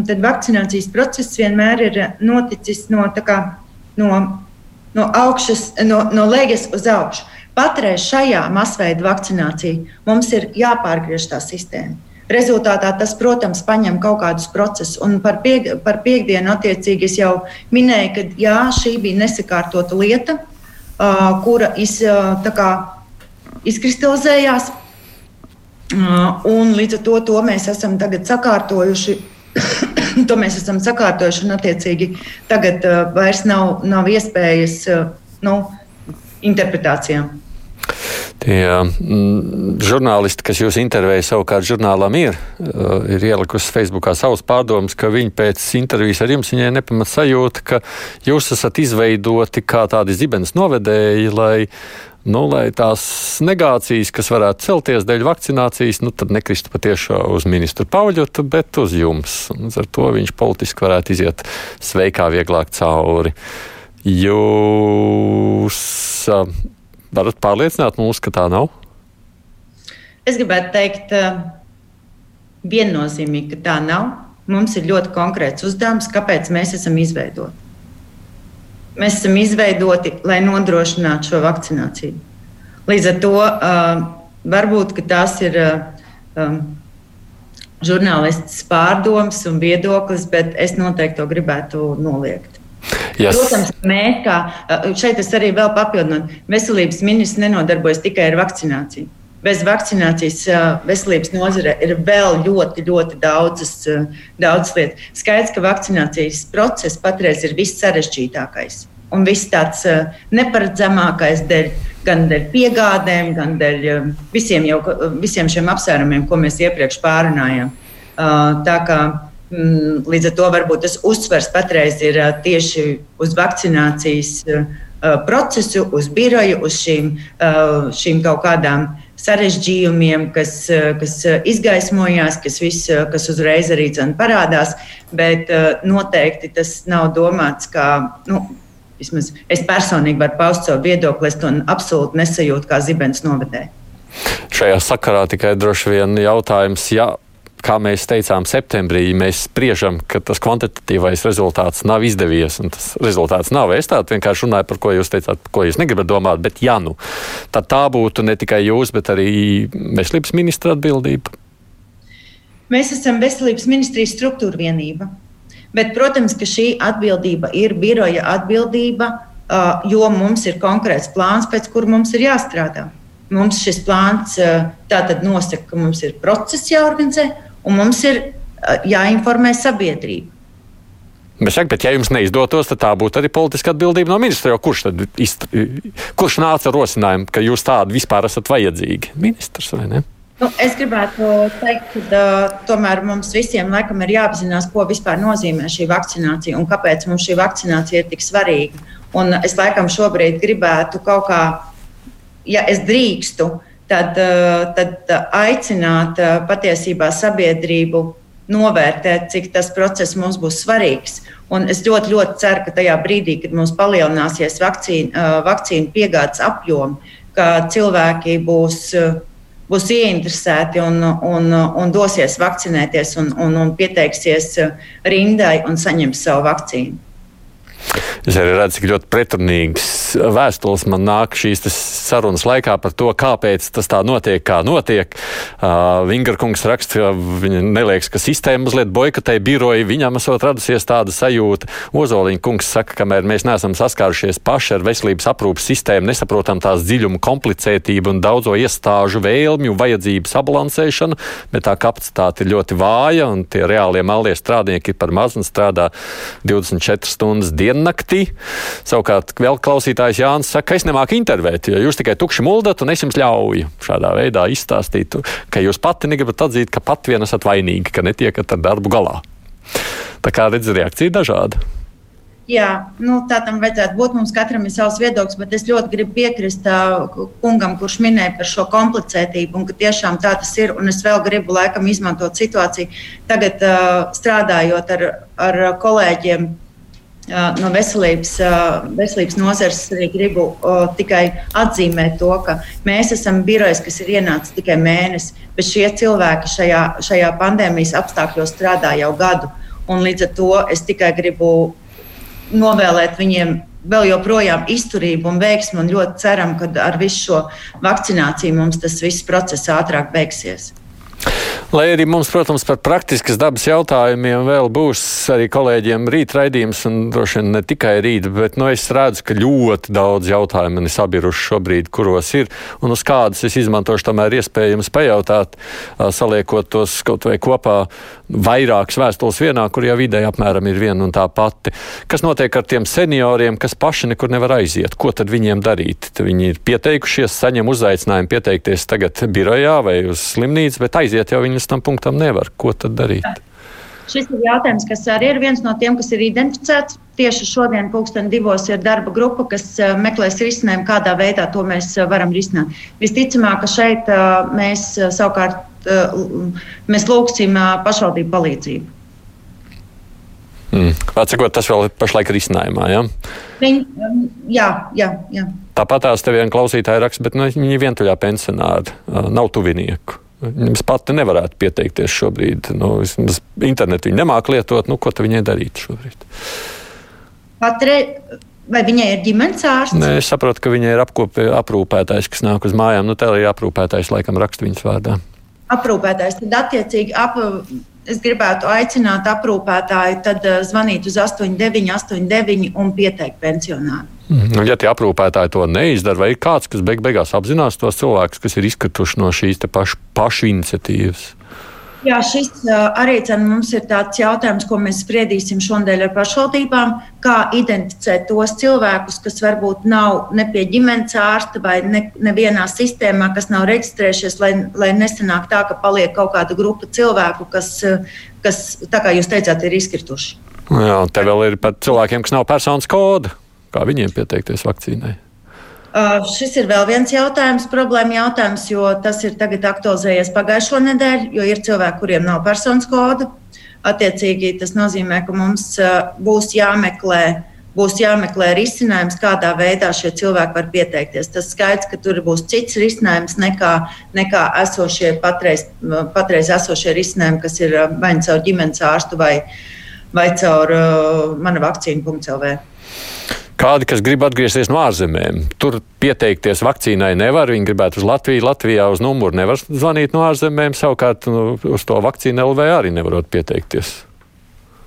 tad vakcinācijas process vienmēr ir noticis no, kā, no, no augšas, no, no lejas uz augšu. Patreiz šajā masveida vakcinācijā mums ir jāpārgriež tā sistēma. Rezultātā tas, protams, paņem kaut kādus procesus. Un par, piek, par piekdienu, attiecīgi, es jau minēju, ka jā, šī bija nesakārtota lieta, uh, kura iz, uh, kā, izkristalizējās. Uh, un līdz ar to, to mēs esam tagad sakārtojuši. to mēs esam sakārtojuši, un attiecīgi tagad uh, vairs nav, nav iespējas uh, nu, interpretācijām. Tie mm, žurnālisti, kas jūs intervēja, savukārt žurnālā Mīra, uh, ir ielikusi Facebookā savus pārdomus, ka viņi pēc intervijas ar jums viņai nepamat sajūta, ka jūs esat izveidoti kā tādi zibenes novedēji, lai nu, lai tās negācijas, kas varētu celties dēļ vakcinācijas, nu, tad nekristu patiešām uz ministru Pauļotu, bet uz jums. Un ar to viņš politiski varētu iziet sveikā, vieglāk cauri. Jūs uh, varat pārliecināt mūs, ka tā nav? Es gribētu teikt, uh, viennozīmīgi, ka tā nav. Mums ir ļoti konkrēts uzdevums, kāpēc mēs esam izveidoti mēs esam izveidoti, lai nodrošinātu šo vakcināciju. Līdz ar to uh, varbūt tas ir uh, um, žurnālists pārdoms un viedoklis, bet es noteikti to gribētu noliegt. Yes. Protams, mēs kā šeit arī vēl papildinot, veselības ministrs nenodarbojas tikai ar vakcināciju. Bez vakcinācijas veselības nozare ir vēl ļoti, ļoti daudzas, daudzas lietas. Skaidrs, ka vakcinācijas process patreiz ir viss sarežģītākais un viss tāds neparedzamākais dēļ, gan dēļ piegādēm, gan dēļ visiem, jau, visiem šiem apsvērumiem, ko mēs iepriekš pārunājām. Tā kā līdz ar to varbūt tas uzsvers patreiz ir tieši uz vakcinācijas procesu, uz biroju, uz šīm, šīm kaut kādām sarežģījumiem, kas, kas izgaismojās, kas, viss, kas uzreiz arī parādās. Bet noteikti tas nav domāts kā. Nu, Vismaz es personīgi varu paust savu viedokli, es to absolūti nesajūtu kā zibens novedēju. Šajā sakarā tikai droši vien jautājums, ja kā mēs teicām, septembrī mēs spriežam, ka tas kvantitatīvais rezultāts nav izdevies tas rezultāts nav. Es tādu vienkārši runāju par ko jūs teicāt, par ko jūs negribat domāt, bet ja nu, tad tā būtu ne tikai jūs, bet arī veselības ministra atbildība. Mēs esam veselības ministrijas struktūra vienība. Bet, protams, ka šī atbildība ir biroja atbildība, jo mums ir konkrēts plāns, pēc kura mums ir jāstrādā. Mums šis plāns tātad nosaka, ka mums ir process jāorganizē un mums ir jāinformē sabiedrība. Bet, saka, bet ja jums neizdotos, tad tā būtu arī politiska atbildība no ministra. Kurš tad izt, kurš nāca ar rosinājumu, ka jūs tādi vispār esat vajadzīgi? Ministrs vai ne? Nu, es gribētu teikt, ka uh, tomēr mums visiem laikam ir jāapzinās, ko vispār nozīmē šī vakcinācija un kāpēc mums šī vakcinācija ir tik svarīga. Un es laikam šobrīd gribētu kaut kā, ja es drīkstu, uh, tad aicināt uh, patiesībā sabiedrību novērtēt, cik tas process mums būs svarīgs. Un es ļoti, ļoti ceru, ka tajā brīdī, kad mums palielināsies vakcīna, vakcīnu piegādes apjomi, ka cilvēki būs būs ieinteresēti un, un, un dosies vakcinēties un, un, un pieteiksies rindai un saņems savu vakcīnu. Es arī redzu, cik ļoti pretrunīgas vēstules man nāk šīs sarunas laikā par to, kāpēc tas tā notiek, kā notiek. Uh, Vingarkungs raksta, ka viņa neliekas, ka sistēma mazliet boikotē biroju, viņam esot radusies tāda sajūta. Ozoliņa kungs saka, kamēr mēs neesam saskārušies paši ar veselības aprūpas sistēmu, nesaprotam tās dziļumu, komplicētību un daudzo iestāžu vēlmju, vajadzību sabalansēšanu, bet tā kapacitāte ir ļoti vāja un tie reālie malie strādnieki ir par maz un strādā 24 stundas dienā diennaktī. Savukārt vēl klausītājs Jānis saka, ka es nemāku intervēt, jo jūs tikai tukši muldat un es jums ļauju šādā veidā izstāstīt, ka jūs pati negribat atzīt, ka pat vien esat vainīgi, ka netiekat ar darbu galā. Tā kā redz reakcija dažāda. Jā, nu, tā tam vajadzētu būt. Mums katram ir savs viedoklis, bet es ļoti gribu piekrist uh, kungam, kurš minēja par šo komplicētību, un ka tiešām tā tas ir. Un es vēl gribu laikam izmantot situāciju. Tagad uh, strādājot ar, ar kolēģiem no veselības, veselības nozares arī gribu tikai atzīmēt to, ka mēs esam birojs, kas ir ienācis tikai mēnesi, bet šie cilvēki šajā, šajā pandēmijas apstākļos strādā jau gadu. Un līdz ar to es tikai gribu novēlēt viņiem vēl joprojām izturību un veiksmu, un ļoti ceram, ka ar visu šo vakcināciju mums tas viss process ātrāk beigsies. Lai arī mums, protams, par praktiskas dabas jautājumiem vēl būs arī kolēģiem rīt raidījums, un droši vien ne tikai rīt, bet nu, es redzu, ka ļoti daudz jautājumu man ir sabiruši šobrīd, kuros ir, un uz kādas es izmantošu tomēr iespējams pajautāt, saliekot tos kaut vai kopā vairākas vēstules vienā, kur jau vidēji apmēram ir viena un tā pati. Kas notiek ar tiem senioriem, kas paši nekur nevar aiziet? Ko tad viņiem darīt? Tad viņi ir pieteikušies, saņem uzaicinājumu pieteikties tagad birojā vai uz slimnīcu, bet aiziet jau viņi līdz tam punktam nevar. Ko tad darīt? Šis ir jautājums, kas arī ir viens no tiem, kas ir identificēts. Tieši šodien, pulksten divos, ir darba grupa, kas eh, meklēs risinājumu, kādā veidā to mēs eh, varam risināt. Visticamāk, ka šeit eh, mēs savukārt mēs lūgsim pašvaldību palīdzību. Mm. Atsakot, tas vēl ir pašlaik risinājumā. Ja? Viņ, um, jā, jā, jā. Tāpat tās te viena klausītāja raksta, bet nu, viņi ir vientuļā pensionāri, nav tuvinieku. Viņas pati nevarētu pieteikties šobrīd. Nu, internetu viņa nemāķi lietot. Nu, ko viņai darīt šobrīd? Patre... Vai viņai ir ģimenes ārsts? Nē, es saprotu, ka viņai ir apkopē, aprūpētājs, kas nāk uz mājām. Nu, tā ir aprūpētājs, laikam, raksta viņas vārdā. Aprūpētājs. Tad, attiecīgi, ap, es gribētu aicināt aprūpētāju tad, uh, zvanīt uz 89, 89 un pieteikt pensionāru. Mm, ja tie aprūpētāji to neizdara, vai ir kāds, kas beig beigās apzinās tos cilvēkus, kas ir izkrituši no šīs pašu, pašu iniciatīvas? Jā, šis arī mums ir tāds jautājums, ko mēs spriedīsim šodien ar pašvaldībām. Kā identificēt tos cilvēkus, kas varbūt nav ne pie ģimenes ārsta vai ne, nevienā sistēmā, kas nav reģistrējušies, lai, lai nesanāk tā, ka paliek kaut kāda grupa cilvēku, kas, kas tā kā jūs teicāt, ir izkrituši. Jā, te vēl ir par cilvēkiem, kas nav personas koda. Kā viņiem pieteikties vakcīnai? Šis ir vēl viens jautājums, problēma jautājums, jo tas ir tagad aktualizējies pagājušo nedēļu, jo ir cilvēki, kuriem nav personas koda. Attiecīgi, tas nozīmē, ka mums būs jāmeklē būs jāmeklē risinājums, kādā veidā šie cilvēki var pieteikties. Tas skaidrs, ka tur būs cits risinājums nekā, nekā esošie patreiz, patreiz esošie risinājumi, kas ir vai nu caur ģimenes ārstu vai, vai caur uh, mana vakcīna.lv. Kādi, kas grib atgriezties no ārzemēm, tur pieteikties vakcīnai nevar. Viņi gribētu uz Latviju, Latvijā uz numuru nevar zvanīt no ārzemēm. Savukārt nu, uz to vakcīnu LV arī nevarot pieteikties.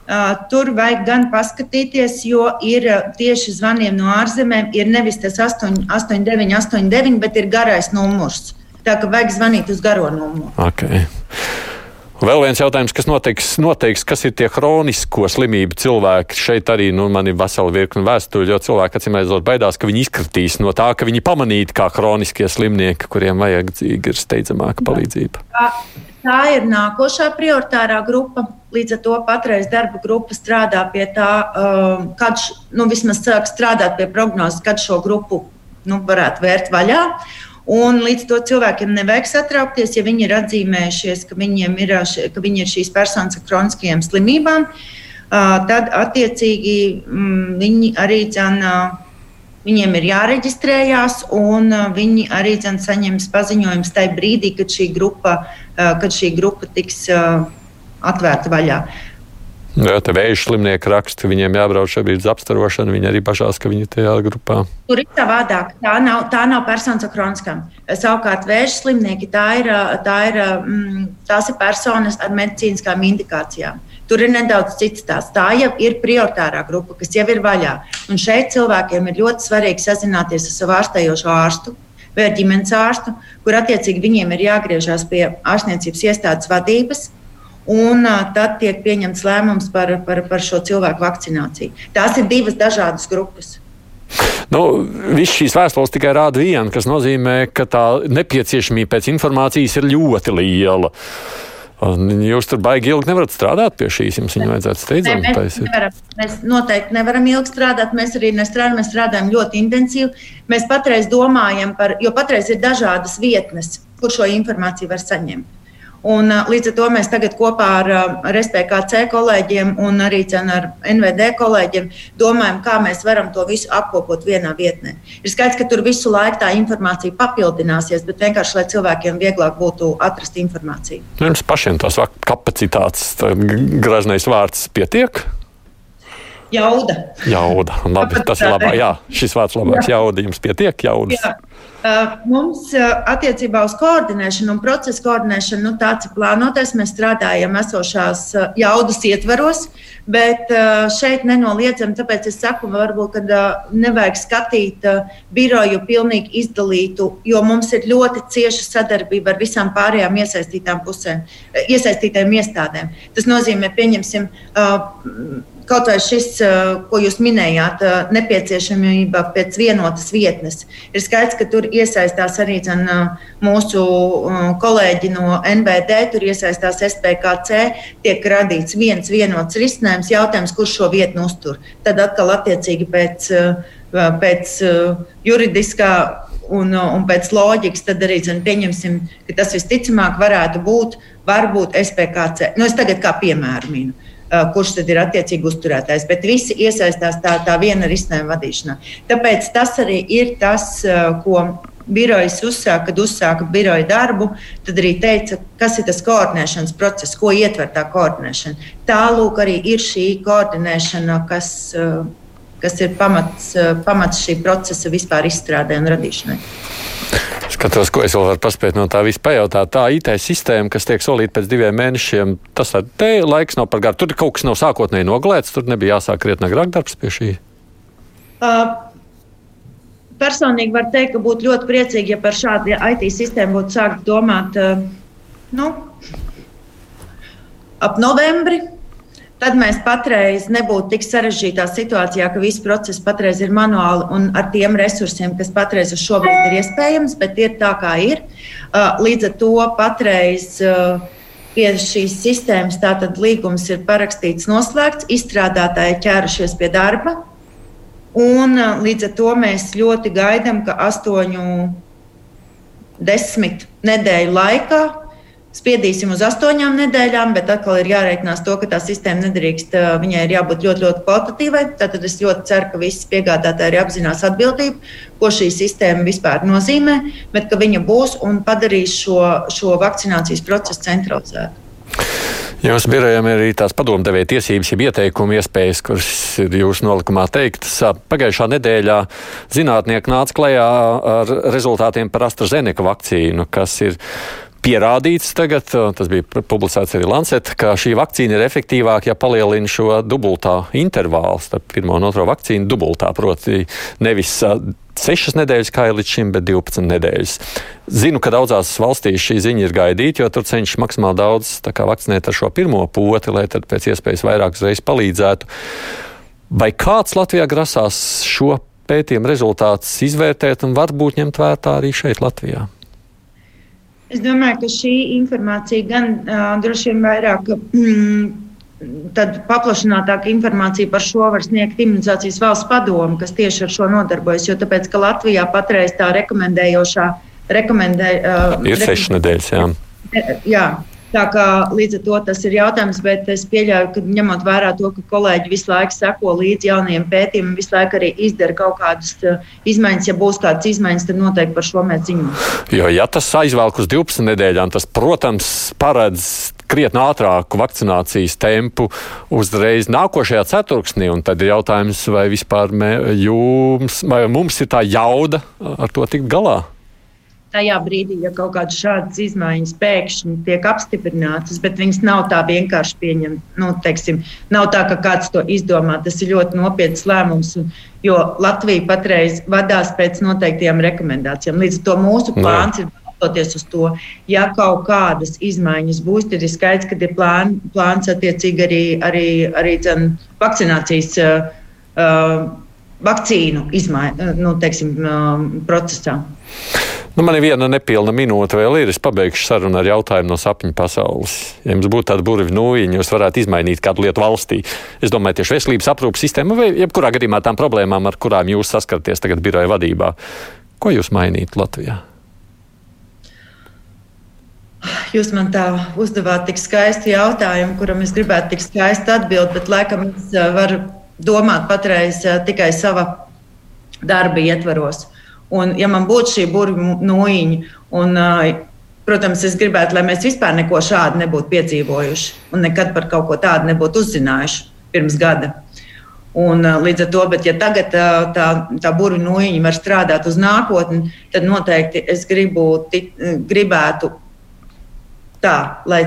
Uh, tur vajag gan paskatīties, jo ir tieši zvaniem no ārzemēm, ir nevis tas 8, 8, 9, 8, 9, bet ir garais numurs. Tā kā vajag zvanīt uz garo numuru. Okay. Vēl viens jautājums, kas noteiks, noteiks kas ir tie hronisko slimību cilvēki. Šeit arī nu, man ir vesela virkne vēstuļu, jo cilvēki acīm redzot baidās, ka viņi izkritīs no tā, ka viņi pamanīti kā hroniskie slimnieki, kuriem vajadzīga ir steidzamāka palīdzība. Tā, tā ir nākošā prioritārā grupa. Līdz ar to patreiz darba grupa strādā pie tā, um, kad nu, vismaz sāk strādāt pie prognozes, kad šo grupu nu, varētu vērt vaļā. Un līdz to cilvēkiem nevajag satraukties, ja viņi ir atzīmējušies, ka, ir, ka viņi ir šīs personas ar kroniskajām slimībām. Tad, attiecīgi, mm, viņi arī dzana, viņiem ir jāreģistrējās, un viņi arī dzana, saņems paziņojumus tajā brīdī, kad šī grupa, kad šī grupa tiks atvērta vaļā. Te vēža slimnieki raksta, viņiem jābrauc šobrīd uz apstarošanu. Viņi arī bažās, ka viņi ir tajā grupā. Tur ir savādāk. Tā nav, tā nav personas ar kroniskām. Savukārt, vēža slimnieki tā ir, tā ir, mm, tās ir personas ar medicīniskām indikācijām. Tur ir nedaudz cits tās. Tā jau ir prioritārā grupa, kas jau ir vaļā. Un šeit cilvēkiem ir ļoti svarīgi sazināties ar savu ārstējošo ārstu vai ģimenes ārstu, kur attiecīgi viņiem ir jāgriežas pie ārstniecības iestādes vadības un tad tiek pieņemts lēmums par, par, par šo cilvēku vakcināciju. Tās ir divas dažādas grupas. Nu, Viss šīs vēstules tikai rāda vienu, kas nozīmē, ka tā nepieciešamība pēc informācijas ir ļoti liela. Un jūs tur baigi ilgi nevarat strādāt pie šīs. Jums viņa vajadzētu steidzami taisīt. Nevaram, mēs noteikti nevaram ilgi strādāt. Mēs arī nestrādājam, mēs strādājam ļoti intensīvi. Mēs patreiz domājam par, jo patreiz ir dažādas vietnes, kur šo informāciju var saņemt. Un, līdz ar to mēs tagad kopā ar, ar SPKC kolēģiem un arī ar NVD kolēģiem domājam, kā mēs varam to visu apkopot vienā vietnē. Ir skaidrs, ka tur visu laiku tā informācija papildināsies, bet vienkārši, lai cilvēkiem vieglāk būtu atrast informāciju. Jums pašiem tās kapacitātes, graznais vārds pietiek? Jauda. Jauda. Labi, tas ir labāk. Jā, šis vārds labāks. Jauda jums pietiek, jaudas. Jā. Mums attiecībā uz koordinēšanu un procesu koordinēšanu, nu, tāds ir plānotais. Mēs strādājam esošās jaudas ietvaros, bet šeit nenoliedzami, tāpēc es saku, varbūt, ka nevajag skatīt biroju pilnīgi izdalītu, jo mums ir ļoti cieša sadarbība ar visām pārējām iesaistītām pusēm, iesaistītām iestādēm. Tas nozīmē, pieņemsim, Kaut vai šis, ko jūs minējāt, nepieciešamība pēc vienotas vietnes. Ir skaidrs, ka tur iesaistās arī dzen, mūsu kolēģi no NBD, tur iesaistās SPKC, tiek radīts viens vienots risinājums, jautājums, kurš šo vietu uztur. Tad atkal attiecīgi pēc, pēc juridiskā un, un pēc loģikas, tad arī zin, pieņemsim, ka tas visticamāk varētu būt varbūt SPKC. Nu, es tagad kā piemēru minu. Uh, kurš tad ir attiecīgi uzturētājs. Bet visi iesaistās tā, tā viena risinājuma vadīšanā. Tāpēc tas arī ir tas, uh, ko birojas uzsāka, kad uzsāka biroja darbu, tad arī teica, kas ir tas koordinēšanas process, ko ietver tā koordinēšana. Tālūk arī ir šī koordinēšana, kas, uh, kas ir pamats, pamats šī procesa vispār izstrādē un radīšanai. Skatos, ko es vēl varu paspēt no tā visa pajautāt. Tā IT sistēma, kas tiek solīta pēc diviem mēnešiem, tas te laiks nav par garu. Tur kaut kas nav sākotnēji noglēts, tur nebija jāsāk krietni agrāk darbs pie šī. Uh, personīgi var teikt, ka būtu ļoti priecīgi, ja par šādu IT sistēmu būtu sākt domāt uh, nu, ap novembri. Tad mēs patreiz nebūtu tik sarežģītā situācijā, ka viss process patreiz ir manuāli un ar tiem resursiem, kas patreiz uz šobrīd ir iespējams, bet ir tā, kā ir. Uh, līdz ar to patreiz uh, pie šīs sistēmas tātad līgums ir parakstīts, noslēgts, izstrādātāji ķērušies pie darba. Un uh, līdz ar to mēs ļoti gaidām, ka astoņu, desmit nedēļu laikā spiedīsim uz astoņām nedēļām, bet atkal ir jārēķinās to, ka tā sistēma nedrīkst, viņai ir jābūt ļoti, ļoti kvalitatīvai. Tad es ļoti ceru, ka visi piegādātāji apzinās atbildību, ko šī sistēma vispār nozīmē, bet ka viņa būs un padarīs šo, šo vakcinācijas procesu centralizētu. Jums birojam ir arī tās padomdevēja tiesības, jeb ieteikumu iespējas, kuras ir jūsu nolikumā teiktas. Pagājušā nedēļā zinātnieki nāca klajā ar rezultātiem par AstraZeneca vakcīnu, kas ir pierādīts tagad, tas bija publicēts arī Lancet, ka šī vakcīna ir efektīvāka, ja palielina šo dubultā intervālu starp pirmo un otro vakcīnu dubultā, proti nevis sešas nedēļas, kā ir līdz šim, bet 12 nedēļas. Zinu, ka daudzās valstīs šī ziņa ir gaidīta, jo tur cenšas maksimāli daudz vakcinēt ar šo pirmo poti, lai tad pēc iespējas vairāk uzreiz palīdzētu. Vai kāds Latvijā grasās šo pētījumu rezultātus izvērtēt un varbūt ņemt vērā arī šeit, Latvijā? Es domāju, ka šī informācija gan uh, droši vien vairāk. Mm, Tad paplašinātāka informācija par šo var sniegt imunizācijas valsts padomu, kas tieši ar šo nodarbojas. Jo tāpēc, ka Latvijā patreiz tā rekomendējošā rekomendē, uh, ir sešas nedēļas. Jā. jā, Tā kā līdz ar to tas ir jautājums, bet es pieļauju, ka ņemot vērā to, ka kolēģi visu laiku seko līdzi jaunajiem pētījumiem, visu laiku arī izdara kaut kādas uh, izmaiņas. Ja būs kādas izmaiņas, tad noteikti par šo mēs ziņosim. Jo, ja tas aizvelk uz 12 nedēļām, tas, protams, paredz krietni ātrāku vakcinācijas tempu uzreiz nākošajā ceturksnī. Tad ir jautājums, vai vispār mē, jums, vai mums ir tā jauda ar to tikt galā tajā brīdī, ja kaut kādas šādas izmaiņas pēkšņi tiek apstiprinātas, bet viņas nav tā vienkārši pieņemtas. Nu, teiksim, nav tā, ka kāds to izdomā. Tas ir ļoti nopietns lēmums, jo Latvija patreiz vadās pēc noteiktiem rekomendācijām. Līdz ar to mūsu plāns ir uz to, ja kaut kādas izmaiņas būs, tad ir skaidrs, ka ir plān, plāns attiecīgi arī, arī, arī dzen, vakcinācijas. Uh, vakcīnu izmaiņu nu, teiksim, uh, procesā. Nu, man ir viena nepilna minūte vēl ir. Es pabeigšu sarunu ar jautājumu no sapņu pasaules. Ja jums būtu tāda burvju nūjiņa, jūs varētu izmainīt kādu lietu valstī. Es domāju, tieši veselības aprūpas sistēma vai jebkurā gadījumā tām problēmām, ar kurām jūs saskaraties tagad biroja vadībā. Ko jūs mainītu Latvijā? Jūs man tā uzdevāt tik skaistu jautājumu, kuram es gribētu tik skaisti atbildēt, bet laikam es eh, varu domāt patreiz eh, tikai sava darba ietvaros. Un, ja man būtu šī burbuļu nūjiņa, un, protams, es gribētu, lai mēs vispār neko šādu nebūtu piedzīvojuši un nekad par kaut ko tādu nebūtu uzzinājuši pirms gada. Un, līdz ar to, bet, ja tagad tā, tā, burbuļu nūjiņa var strādāt uz nākotni, tad noteikti es gribu, tik, gribētu tā, lai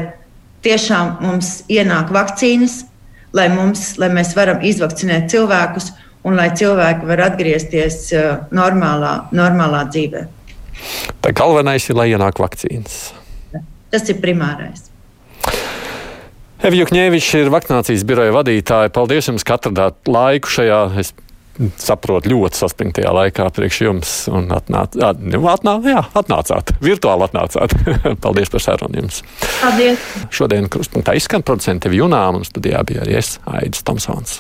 tiešām mums ienāk vakcīnas, lai, mums, lai mēs varam izvakcinēt cilvēkus un lai cilvēki var atgriezties uh, normālā, normālā dzīvē. Tā galvenais ir, lai ienāk vakcīnas. Tas ir primārais. Evija Kņēviča ir vakcinācijas biroja vadītāja. Paldies jums, ka atradāt laiku šajā, es saprotu, ļoti saspringtajā laikā priekš jums. Un atnāc, nu, atnā, jā, atnācāt, virtuāli atnācāt. Paldies par sarunu jums. Paldies. Šodien krustpunktā izskan producenti Junām un studijā bija arī es, Aidis Tomsons.